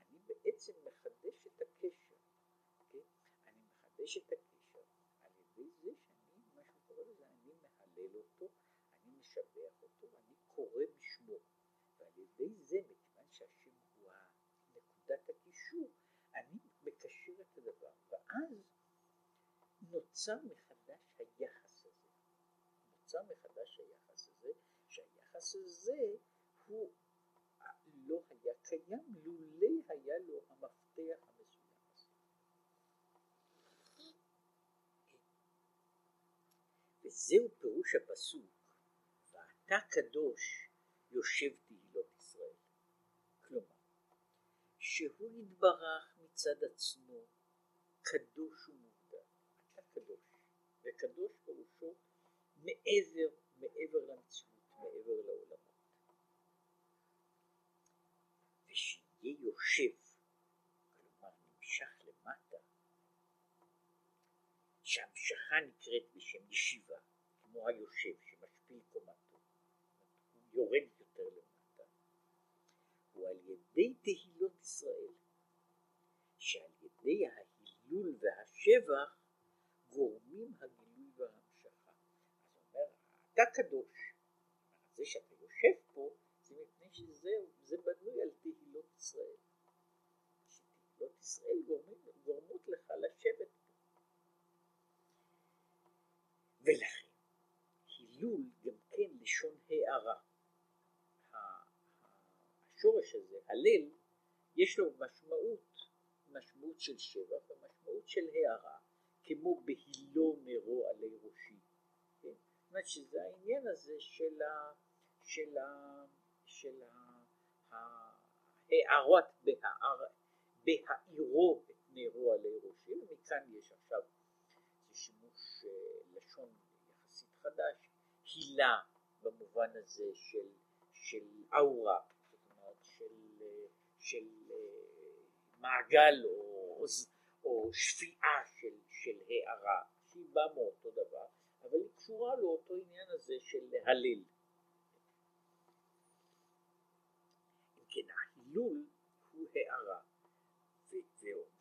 אני בעצם מחדש את הקשר, כן? אני מחדש את הקשר משבח אותו ואני קורא בשמו ועל ידי זה מכיוון שהשם הוא נקודת הקישור אני מקשר את הדבר. ואז נוצר מחדש היחס הזה. נוצר מחדש היחס הזה שהיחס הזה הוא לא היה קיים לולא היה לו המפתח המסוים הזה. וזהו פירוש הפסוק תא קדוש יושב תהילות ישראל. כלומר, שהוא יתברך מצד עצמו קדוש ומוגדר. אתה קדוש, וקדוש פירושו מעבר, מעבר למציאות, מעבר לעולמות. ושיהיה יושב, כלומר נמשך למטה, שהמשכה נקראת בשם ישיבה, כמו היושב. יורד יותר למטה, הוא על ידי תהילות ישראל, שעל ידי ההילול והשבח גורמים הגילוי וההמשכה. אז אומר, אתה קדוש, זה שאתה יושב פה, זה מפני שזה בנוי על תהילות ישראל. שתהילות ישראל גורמים, גורמות לך לשבת פה. ולכן, הילול גם כן לשון הערה. השורש הזה, הלל, יש לו משמעות, משמעות של שבח ומשמעות של הערה, כמו בהילו נרו עלי ראשי. כן? זאת אומרת שזה העניין הזה של ה... של ה... של ההערות בהער... בהעירו את נרו עלי ראשי, ומכאן יש עכשיו שימוש אה, לשון יחסית חדש, הילה במובן הזה של, של אאורה, של, של אה, מעגל או, או שפיעה של, של הערה, שהיא באה מאותו דבר, אבל היא קשורה לאותו עניין הזה של להלל. אם כן, ההילול הוא הערה,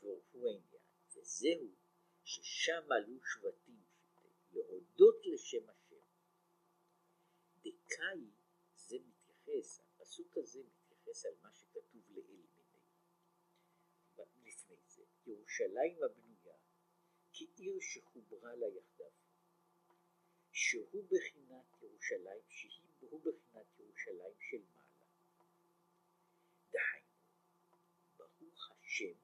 והוא העניין, וזהו ששם עלו שבטים להודות לשם השם. דקאי זה מתייחס, הפסוק הזה מתייחס מתייחס על מה שכתוב לאל מיני. לפני זה, ירושלים הבנויה כעיר שחוברה לה יחדיו, שהוא בחינת ירושלים, שהוא בחינת ירושלים של מעלה. דהיינו, ברוך השם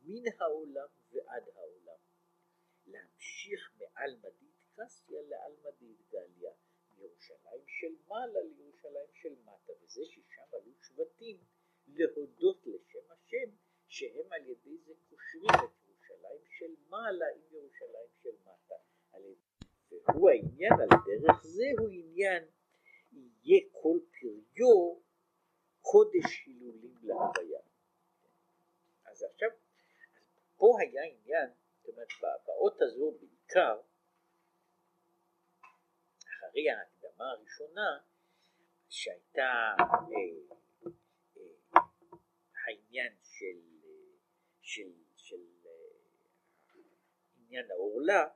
מן העולם ועד העולם, להמשיך מעל מדית קסיה לעל מירושלים של מעלה לירושלים של מטה, וזה ששם עלו שבטים להודות לשם השם, שהם על ידי זה קושרים את ירושלים. של מעלה עם ירושלים? של מטה. והוא העניין על דרך זה הוא עניין יהיה כל פריו קודש הילולים להוויה. אז עכשיו, פה היה עניין, זאת אומרת באות הזו בעיקר, אחרי ההקדמה הראשונה, שהייתה אה, אה, העניין של, של, של אה, עניין העורלה,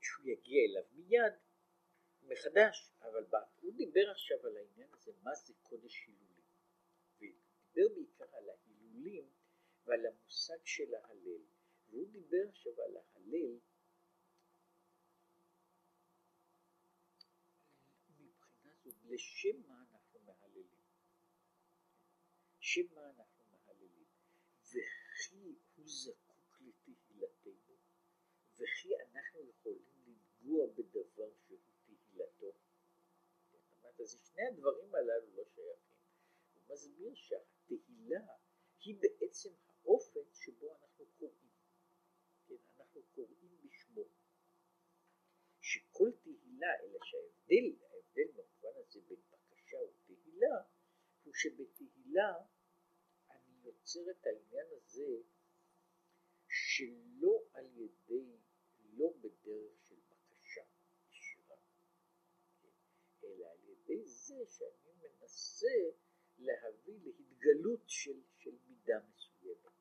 שהוא יגיע אליו מיד מחדש, אבל הוא דיבר עכשיו על העניין הזה, מה זה קודש הילולים, ודיבר בעיקר על ההילולים ועל המושג של ההלל. והוא דיבר עכשיו על ההלל מבחינה זו, לשם מה אנחנו מהללים. שם מה אנחנו מהללים. וכי הוא זקוק לתהילתנו, וכי אנחנו יכולים לנגוע בדבר שהוא תהילתו. זאת אומרת, אז שני הדברים הללו לא שייכים. הוא מסביר שהתהילה היא בעצם האופן שבו אנחנו קוראים. כן, אנחנו קוראים בשמו. שכל תהילה, אלא שההבדל, ההבדל במובן הזה בין בקשה ותהילה, הוא שבתהילה אני יוצר את העניין הזה שלא על ידי, לא בדרך של בקשה ישירה, אלא על ידי זה שאני מנסה להביא להתגלות של, של מידה מסוימת,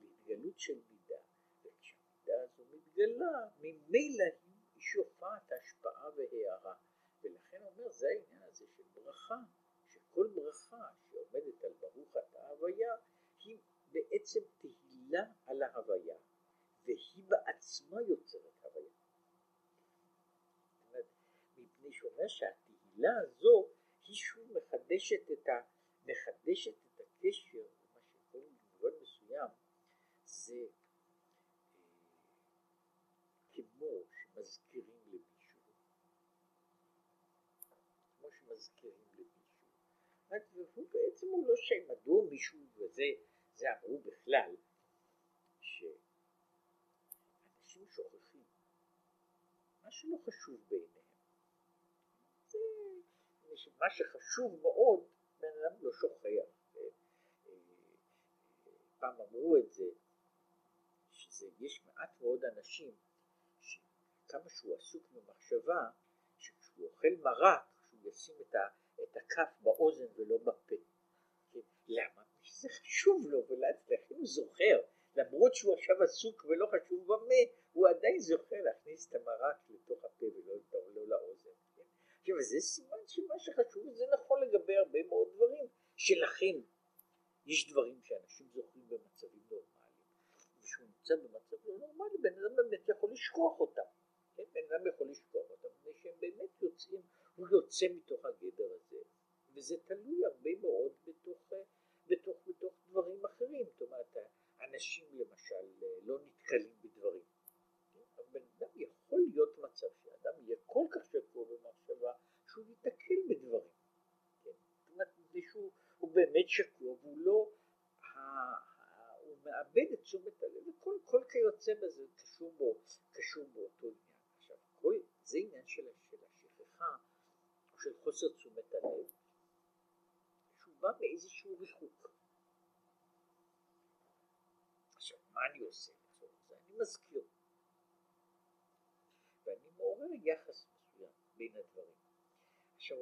להתגלות של מידה, וכשהמידה הזו מתגלה, ממילא היא שופעת השפעה והערה, ולכן אומר זה העניין הזה של ברכה, שכל ברכה שעומדת על ברוך אתה הוויה, היא בעצם תהילה על ההוויה, והיא בעצמה יוצרת הוויה. מפני שאומר שהתהילה הזו היא שוב מחדשת את ה... מחדשת את הקשר, מה שקוראים במובן מסוים, זה אה, כמו שמזכירים למישהו, כמו שמזכירים למישהו, והוא בעצם הוא לא שם, מדוע מישהו, וזה זה אמרו בכלל, שאנשים שוכחים מה שלא חשוב בעיניהם. זה מה שחשוב מאוד בן אדם לא שוכח. פעם אמרו את זה, שיש מעט מאוד אנשים שכמה שהוא עסוק במחשבה, שכשהוא אוכל מרק, שהוא ישים את, ה, את הכף באוזן ולא בפה. כן? למה? זה חשוב לו, ולהצליח, הוא זוכר, למרות שהוא עכשיו עסוק ולא חשוב במה, הוא עדיין זוכר להכניס את המרק לתוך הפה ולא לא לאוזן. עכשיו זה סימן שמה שחשוב זה נכון לגבי הרבה מאוד דברים שלכן יש דברים שאנשים זוכרים במצבים נורמליים וכשהוא נמצא במצב לא נורמלי בן אדם באמת יכול לשכוח אותם כן? בן אדם יכול לשכוח אותם מפני שהם באמת יוצאים הוא יוצא מתוך הגדר הזה וזה תלוי הרבה מאוד בתוך, בתוך, בתוך דברים אחרים זאת אומרת אנשים למשל לא נתקלים בדברים כן? אבל בן אדם יכול להיות מצב שאדם יהיה כל כך שקוע במחשבה שהוא ייתקל בדברים. כן? זאת אומרת, שהוא באמת שקוע והוא לא, הוא מאבד את תשומת הלב וכל כל כיוצא בזה קשור, בו, קשור באותו עניין. עכשיו, כל, זה עניין של, של השכחה או של חוסר תשומת הלב שהוא בא מאיזשהו ריחוק. עכשיו, מה אני עושה לצורך זה? אני מזכיר. ואני מעורר יחס מסוים בין הדברים. עכשיו,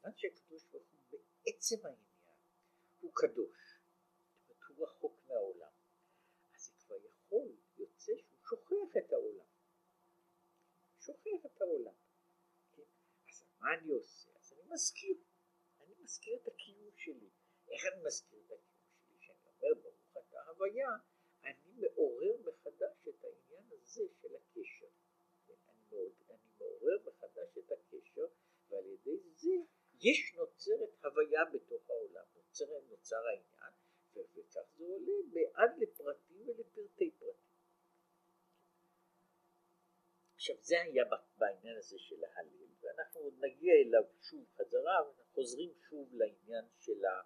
כיוון שהקדוש ברוך הוא בעצם העניין הוא קדוש, זאת אומרת הוא רחוק מהעולם, אז זה כבר יכול, יוצא שהוא שוכח את העולם. שוכח את העולם. כן? אז מה אני עושה? אז אני מזכיר. אני מזכיר את הקיום שלי. איך אני מזכיר את הקיום שלי? כשאני אומר ברוך אתה הוויה, אני מעורר מחדש את העניין הזה של הקשר. אני מעורר מחדש את הקשר, ועל ידי זה יש נוצרת הוויה בתוך העולם, נוצר, נוצר העניין, וכך זה עולה עד לפרטים ולפרטי פרטים. עכשיו זה היה בעניין הזה של ההלל, ואנחנו עוד נגיע אליו שוב חזרה, ואנחנו חוזרים שוב לעניין של ה...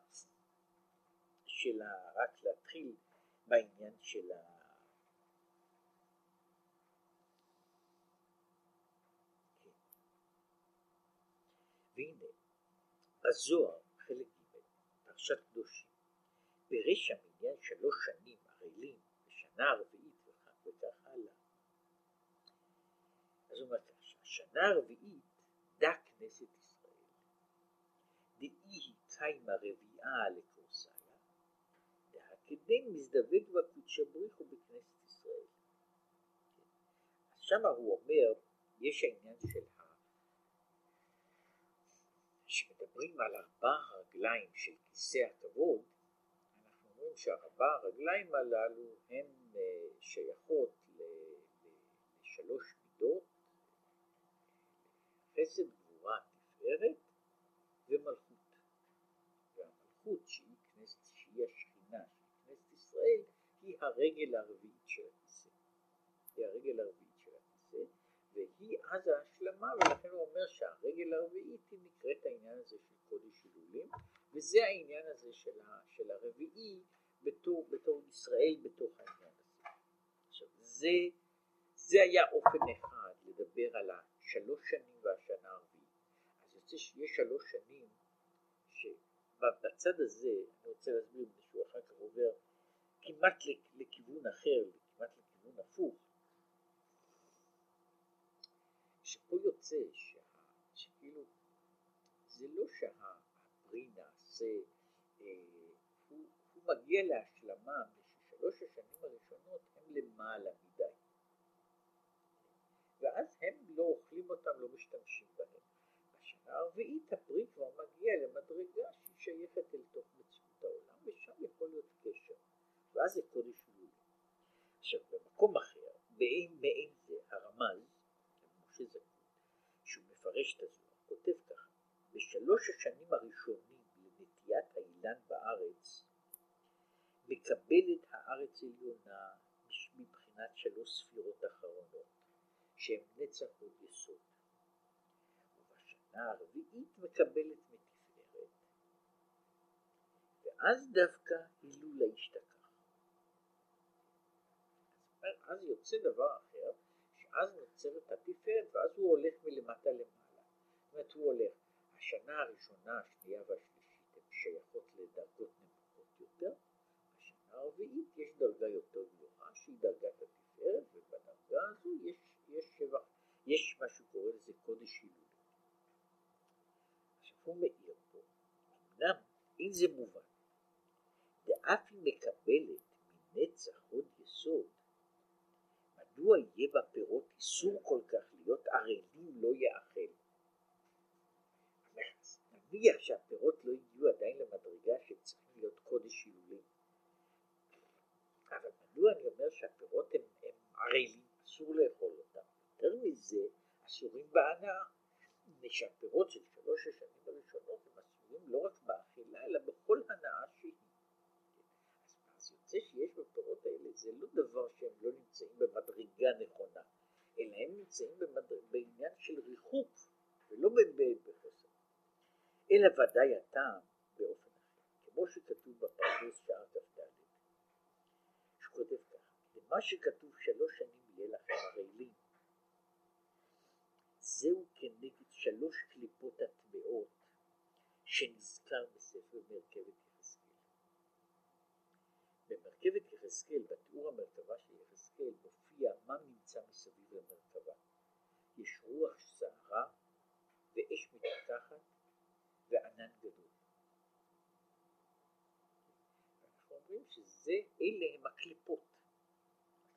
של ה... רק להתחיל בעניין של ה... והנה, בזוהר, חלק ג', פרשת קדושים, פירש המניין שלוש שנים ערלים, בשנה הרביעית וכך הלאה. אז הוא אומר השנה הרביעית דה כנסת ישראל, דאי קיימה רביעה לקורסיה, דהקדם מזדווג בקודשא בריחו בכנסת ישראל. אז שמה הוא אומר, יש העניין של כשמדברים על ארבע הרגליים של כיסא הכבוד, אנחנו אומרים שהארבע הרגליים הללו הן שייכות לשלוש מידות, חסד, גבורה, תפארת ומלכות. והמלכות שהיא כנסת, שהיא השכינה, שהיא כנסת ישראל, היא הרגל הרביעית של הכיסא. היא הרגל הרביעית של והיא אז ההשלמה, ולכן הוא אומר שהרגל הרביעית היא נקראת העניין הזה של קודש הילולים, וזה העניין הזה של, ה, של הרביעי בתור, בתור ישראל בתוך העניין הזה. עכשיו זה, זה היה אופן אחד לדבר על השלוש שנים והשנה הרביעית. אז יוצא שיש שלוש שנים שבצד הזה, אני רוצה להסביר משהו אחר כך עובר כמעט לכיוון אחר, כמעט לכיוון הפוך, שפה יוצא שה, שכאילו זה לא שהפרי נעשה, אה, הוא, הוא מגיע להשלמה ששלוש השנים הראשונות הם למעלה מדי. ואז הם לא אוכלים אותם, לא משתמשים בהם. בשנה הרביעית הפרי כבר מגיע למדרגה שהיא שייכת אל תוך מציאות העולם, ושם יכול להיות קשר. ואז זה קודש לול. עכשיו במקום אחר, מעין זה, הרמז, משה זקון, שהוא מפרש את הזוהר, כותב ככה, בשלוש השנים הראשונים לנטיית האילן בארץ, מקבלת הארץ עליונה מבחינת שלוש ספירות אחרונות, שהן נצח עוד יסוד. ובשנה הרביעית מקבלת מתפארת, ואז דווקא הילולה השתקע. אז יוצא דבר אחר, שאז נוצרת התפארת ואז הוא הולך מלמטה למעלה. זאת אומרת הוא הולך, השנה הראשונה, השנייה והשלישית הן שייכות לדרגות נמוכות יותר, בשנה הרביעית יש דרגה יותר גבוהה שהיא דרגת התפארת ובדרגה הזו יש, יש שבח, יש מה שהוא קורא לזה קודש הילול. עכשיו הוא מאיר פה, אמנם אם זה מובן, ואף היא מקבלת מנצח עוד יסוד מדוע יהיה בפירות איסור כל כך להיות ערלים לא יאכל? נניח שהפירות לא הגיעו עדיין למדרגה שהם צריכים להיות קודש הילולים. אבל מדוע אני אומר שהפירות הם, הם ערלים, אסור לאכול אותם? יותר מזה, אסורים בהנאה. מפני שהפירות של שלוש השנים הראשונות הם אסורים לא רק באכילה, אלא בכל הנאה שהיא. יוצא שיש בפירות האלה, זה לא דבר שהם לא נמצאים במדרגה נכונה, אלא הם נמצאים במדר... בעניין של ריחוק, ולא בחסר. אלא ודאי הטעם באופן אחר, כמו שכתוב בפרדוס שער כ"ד, שכותב ככה, למה שכתוב שלוש שנים יהיה לכם הרעילים, זהו כנגד שלוש קליפות הטמעות שנזכר בספר מרכבת במרכבת יחזקאל, בתיאור המרכבה של יחזקאל, מופיע מה נמצא מסביב למרכבה. יש רוח סערה ואש מתפתחת וענן גדול. אנחנו אומרים שזה, אלה הם הקליפות,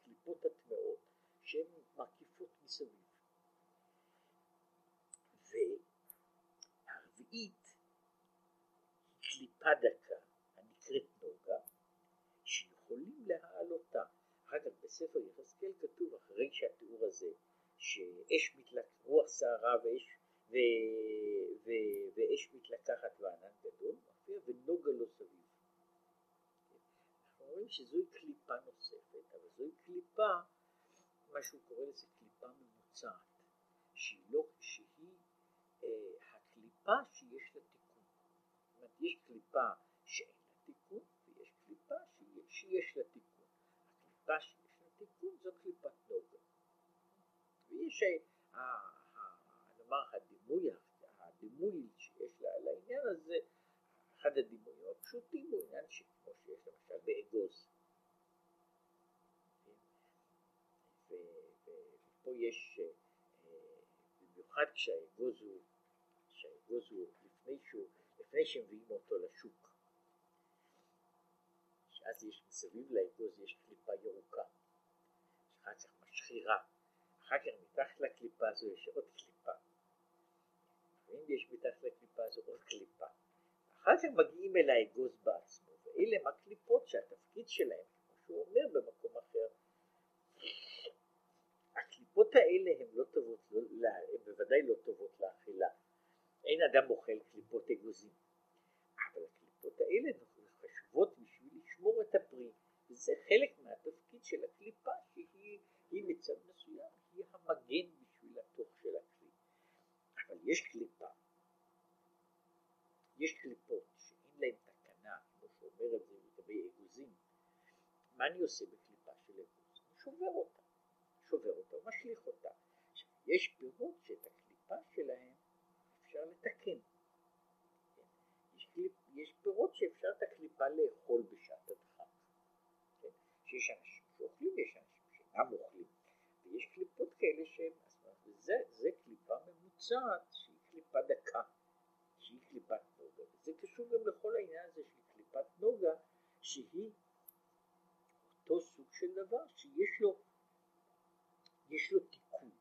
הקליפות הטמעות שהן מקיפות מסביב. והרביעית היא קליפה דקה יכולים להעלותה. אחר כך בספר יחזקאל כתוב אחרי שהתיאור הזה שאש מתלקחת, רוח סערה ואש, ו, ו, ואש מתלקחת וענן גדול, מופיע ונוגה לו סביב. אנחנו רואים שזוהי קליפה נוספת, אבל זוהי קליפה, מה שהוא קורא לזה קליפה ממוצעת, שהיא לא, שהיא אה, הקליפה שיש לה תיקון. זאת אומרת, יש קליפה שאין לה תיקון, ויש קליפה שיש לה תיקון. הקליפה שיש לה תיקון זו קליפת נוגה. ויש, נאמר, הדימוי, הדימוי שיש לה לעניין הזה, אחד הדימויים הפשוטים הוא עניין שכמו שיש למשל באגוז. ופה יש, במיוחד כשהאגוז הוא, כשהאגוז הוא לפני שהוא, לפני שמביאים אותו לשוק. אז יש מסביב לאגוז יש קליפה ירוקה, אחר כך משחירה, אחר כך מתחת לקליפה הזו יש עוד קליפה, ואם יש מתחת לקליפה הזו עוד קליפה, אחר כך מגיעים אל האגוז בעצמו, ואלה הם הקליפות שאתה התפקיד שלהם, כמו שהוא אומר במקום אחר. הקליפות האלה הן לא טובות, לא, הן בוודאי לא טובות לאכילה. אין אדם אוכל קליפות אגוזים. אבל הקליפות האלה חשובות לשמור את הפרי. וזה חלק מהתפקיד של הקליפה שהיא מצד מסוים, היא המגן בשביל התוך של הכלי. אבל יש קליפה, יש קליפות שאין להן תקנה, כמו שאומר את זה לגבי אגוזים. מה אני עושה בקליפה של אגוז? אני שובר אותה, שובר אותה ומשליך אותה. יש פירות שאת הקליפה שלהם אפשר לתקן. יש, קליפ, יש פירות שאפשר את הקליפה לאכול הדחק. שיש אנשים שאוכלים ויש אנשים שאינם אוכלים. ויש קליפות כאלה שהן, זה, זה קליפה ממוצעת שהיא קליפה דקה, שהיא קליפת נוגה. וזה קשור גם לכל העניין הזה של קליפת נוגה, שהיא אותו סוג של דבר שיש לו, יש לו תיקון.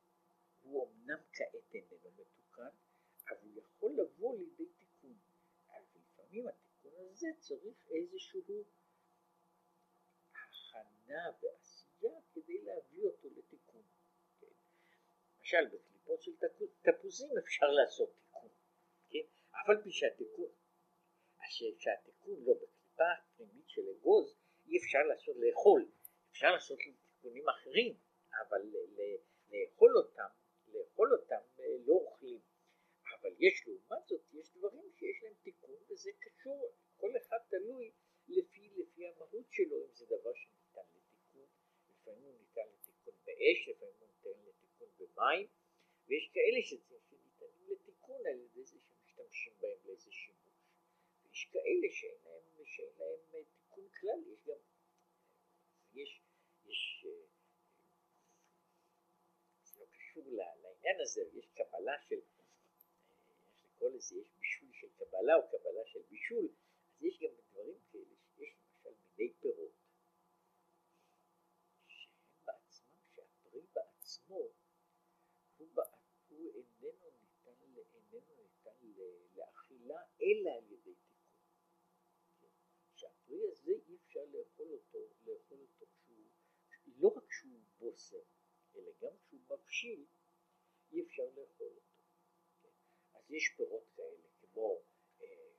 הוא אמנם כעת איננו מתוקן, אבל הוא יכול לבוא לידי תיקון. אבל לפעמים התיקון הזה צריך איזשהו הכנה ועשייה כדי להביא אותו לתיקון. כן? למשל בקליפות של תפוזים אפשר לעשות תיקון, כן? אף על פי שהתיקון, שהתיקון לא בקליפה הפנימית של אגוז אי אפשר לעשות לאכול, אפשר לעשות תיקונים אחרים, אבל לאכול אותם, לאכול אותם אה, לא אוכלים, אבל יש לעומת זאת, יש דברים שיש להם תיקון וזה קשור, כל אחד תלוי לפי, לפי המהות שלו, אם זה דבר לתיקון, לפעמים הוא ניתן לתיקון באש, לפעמים הוא ניתן לתיקון במים, ויש כאלה שניתנים לתיקון על ידי זה שמשתמשים בהם לאיזה שימוש, ויש כאלה שאין להם, שאין להם אה, תיקון כלל, יש גם, יש, יש, אה, זה לא קשור לעניין הזה, יש קבלה של לקרוא לזה, יש בישול של קבלה או קבלה של בישול, אז יש גם דברים כאלה, שיש למשל מיני פירות, שהם בעצמם, שהפרי בעצמו, הוא, הוא איננו ניתן, איננו ניתן לאכילה, אלא על ידי תיקון. שהפרי הזה אי אפשר לאכול אותו, לאכול אותו כשהוא, לא רק כשהוא בוסר, אלא גם כשהוא מבשיל, אי אפשר לאכול אותו. אז יש פירות כאלה, כמו אה,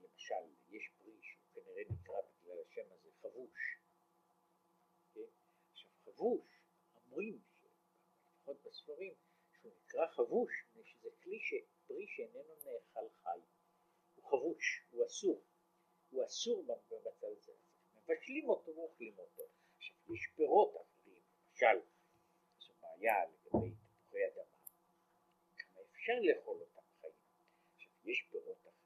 למשל, יש פרי שהוא כנראה נקרא בגלל השם הזה חבוש. כן? עכשיו חבוש, אומרים, לפחות בספרים, שהוא נקרא חבוש, מפני שזה כלי ש... פרי שאיננו נאכל חי. הוא חבוש, הוא אסור. הוא אסור במצב הזה. מבשלים אותו ואוכלים אותו. עכשיו, יש פירות אחרים, למשל, זו בעיה לגבי תפוחי אדמה. כמה אפשר לאכול אותם? יש פירות אחרים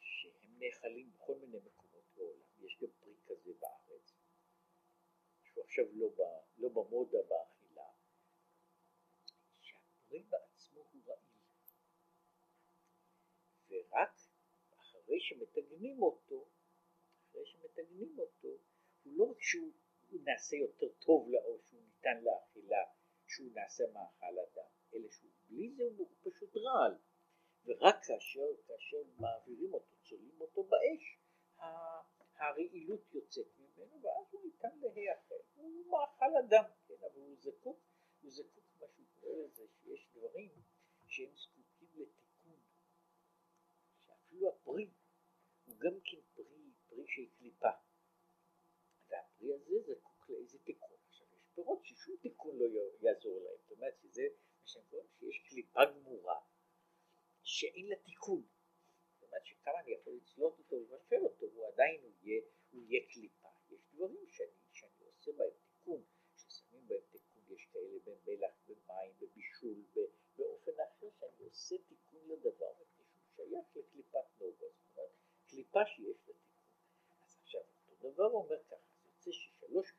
שהם נאכלים בכל מיני מקומות בעולם, יש גם פרי כזה בארץ, שהוא עכשיו לא, לא במודה באכילה, שהפרי בעצמו הוא רעיל, ורק אחרי שמתגנים אותו, אחרי שמתגנים אותו, הוא לא רק שהוא נעשה יותר טוב או שהוא ניתן לאכילה, שהוא נעשה מאכל אדם, אלא שהוא בלי זה הוא פשוט רעל, ורק כאשר, כאשר מעבירים אותו, צולעים אותו באש, הרעילות יוצאת ממנו, ואז הוא ניתן להיאכל, הוא מאכל אדם, כן, אבל הוא זקוק, הוא זקוק, מה שהוא קורא לזה, שיש דברים שהם זקוקים לתיקון, שאפילו הפרי הוא גם כן פרי, פרי של קליפה, והפרי הזה זקוק לאיזה תיקון. עכשיו יש פירות ששום תיקון לא יעזור להם, זאת אומרת שזה שהם קוראים שיש קליפה גמורה שאין לה תיקון. זאת אומרת שכמה אני יכול לצלות אותו ולבשל אותו והוא עדיין הוא יהיה, הוא יהיה קליפה. יש דברים שאני, שאני עושה בהם תיקון, ששמים בהם תיקון, יש כאלה במלח, במים, בבישול, באופן אחר שאני עושה תיקון לדבר מפני שהוא שייך לקליפת נוגה, זאת אומרת קליפה שיש לה תיקון. אז עכשיו אותו דבר אומר ככה, זה יוצא ששלוש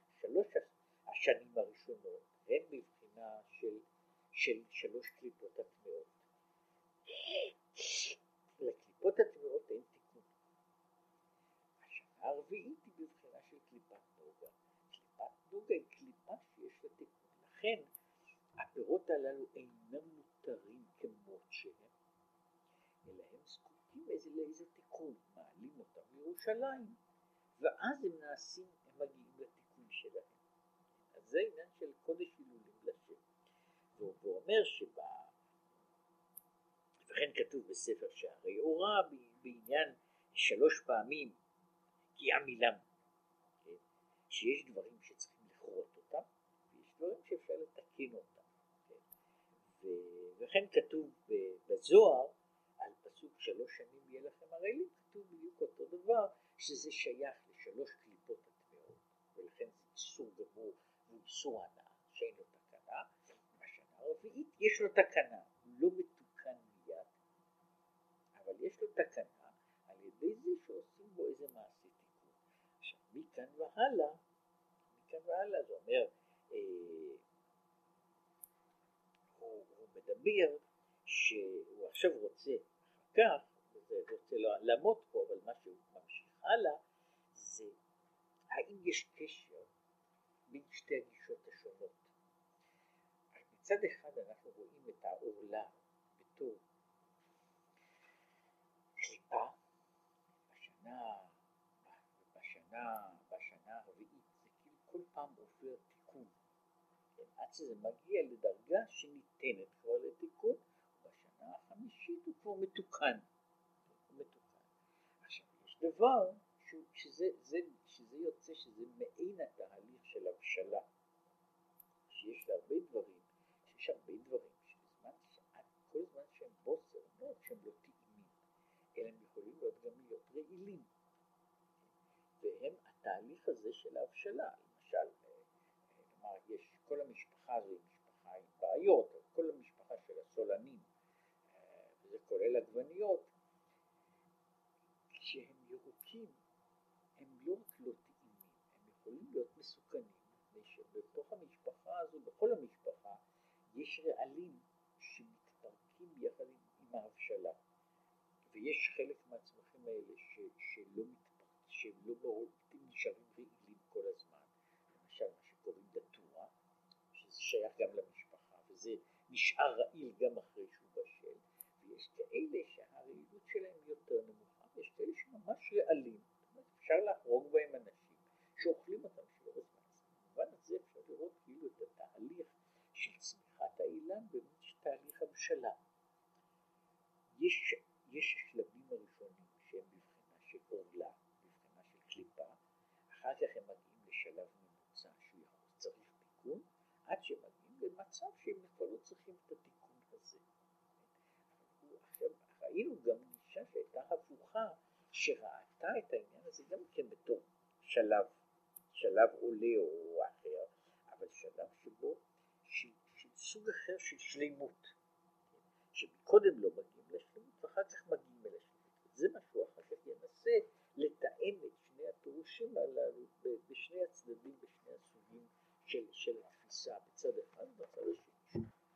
השנים הראשונות הן בבחינה של של שלוש קליפות הטמעות. לקליפות הטמעות אין תיקון. השנה הרביעית היא בבחינה של קליפת נוגה. קליפת נוגה היא קליפה שיש לה תיקון. לכן הפירות הללו אינם מותרים כמות שהם, אלא הם זקוקים איזה, לאיזה תיקון, מעלים אותם לירושלים, ואז הם נעשים, הם מגיעים לתיקון שלהם. אז זה עניין של קודש הילולים לשם. והוא אומר שבה, וכן כתוב בספר שערי אורה בעניין שלוש פעמים כי עמילם, כן? שיש דברים שצריכים דברים שאפשר לתקן אותם. כן? וכן כתוב בזוהר על פסוק שלוש שנים יהיה לכם ערלים, כתוב בדיוק אותו דבר, שזה שייך לשלוש קליפות הטבעות, ולכן זה איסור גמור ואיסור הנאה, שאין לו תקנה. בשנה הרביעית יש לו תקנה, הוא לא מתוקן מיד, אבל יש לו תקנה על ידי זה שעושים בו איזה מעשה תיקון. עכשיו, מכאן והלאה, מכאן והלאה זה אומר, הוא, הוא מדבר שהוא עכשיו רוצה אחר כך, רוצה לעמוד פה, אבל מה שהוא ממשיך הלאה, זה האם יש קשר בין שתי הגישות השונות. מצד אחד אנחנו רואים את העורלה בתור קליפה בשנה, בשנה, בשנה הרביעית, זה כאילו כל פעם עובר? עד שזה מגיע לדרגה שניתנת כבר לתיקון, בשנה החמישית הוא כבר מתוקן. מתוקן. עכשיו, יש דבר שזה, זה, שזה יוצא שזה מעין התהליך של הבשלה, שיש להרבה דברים, שיש הרבה דברים שבזמן כל זמן שהם בוסר, לא רק שהם לא טעימים, אלא הם יכולים להיות גם להיות רעילים. והם התהליך הזה של ההבשלה, למשל, נאמר, יש, כל המשפחה הזו היא משפחה עם בעיות, כל המשפחה של הסולנים, וזה כולל עגבניות, כשהם ירוקים הם לא רק לא טעימים, הם יכולים להיות מסוכנים, מפני המשפחה הזו, בכל המשפחה, יש רעלים שמתפרקים יחד עם, ההבשלה, ויש חלק מהצמחים האלה ש, שלא מתפרקים, שהם לא בעולים, נשארים רעילים כל הזמן, למשל מה שקוראים דטורה, שזה שייך גם למשפחה, וזה נשאר רעיל גם אחרי שהוא בשל, ויש כאלה שהרעילות שלהם יותר נמוכה, יש כאלה שממש רעלים. אפשר להרוג בהם אנשים שאוכלים אותם שלא בזמן. במובן הזה אפשר לראות כאילו את התהליך של צמיחת האילן באמת תהליך הבשלה. יש, יש השלבים הראשונים שהם בבחינה של עורלה, בבחינה של קליפה, אחר כך הם מגיעים עד שמגיעים למצב שהם כבר לא צריכים את התיקון הזה. עכשיו, ראינו גם גישה שהייתה הפוכה, שראתה את העניין הזה גם כן בתור שלב, שלב עולה או אחר, אבל שלב שבו, של, סוג אחר של שלימות, שקודם לא מגיעים לשלימות ואחר כך מגיעים אל השלימות. זה מה שהוא אחר כך ינסה לתאם את שני הפירושים הללו בשני הצדדים, בשני הסוגים של, של נמצא בצד אחד, בצד השני.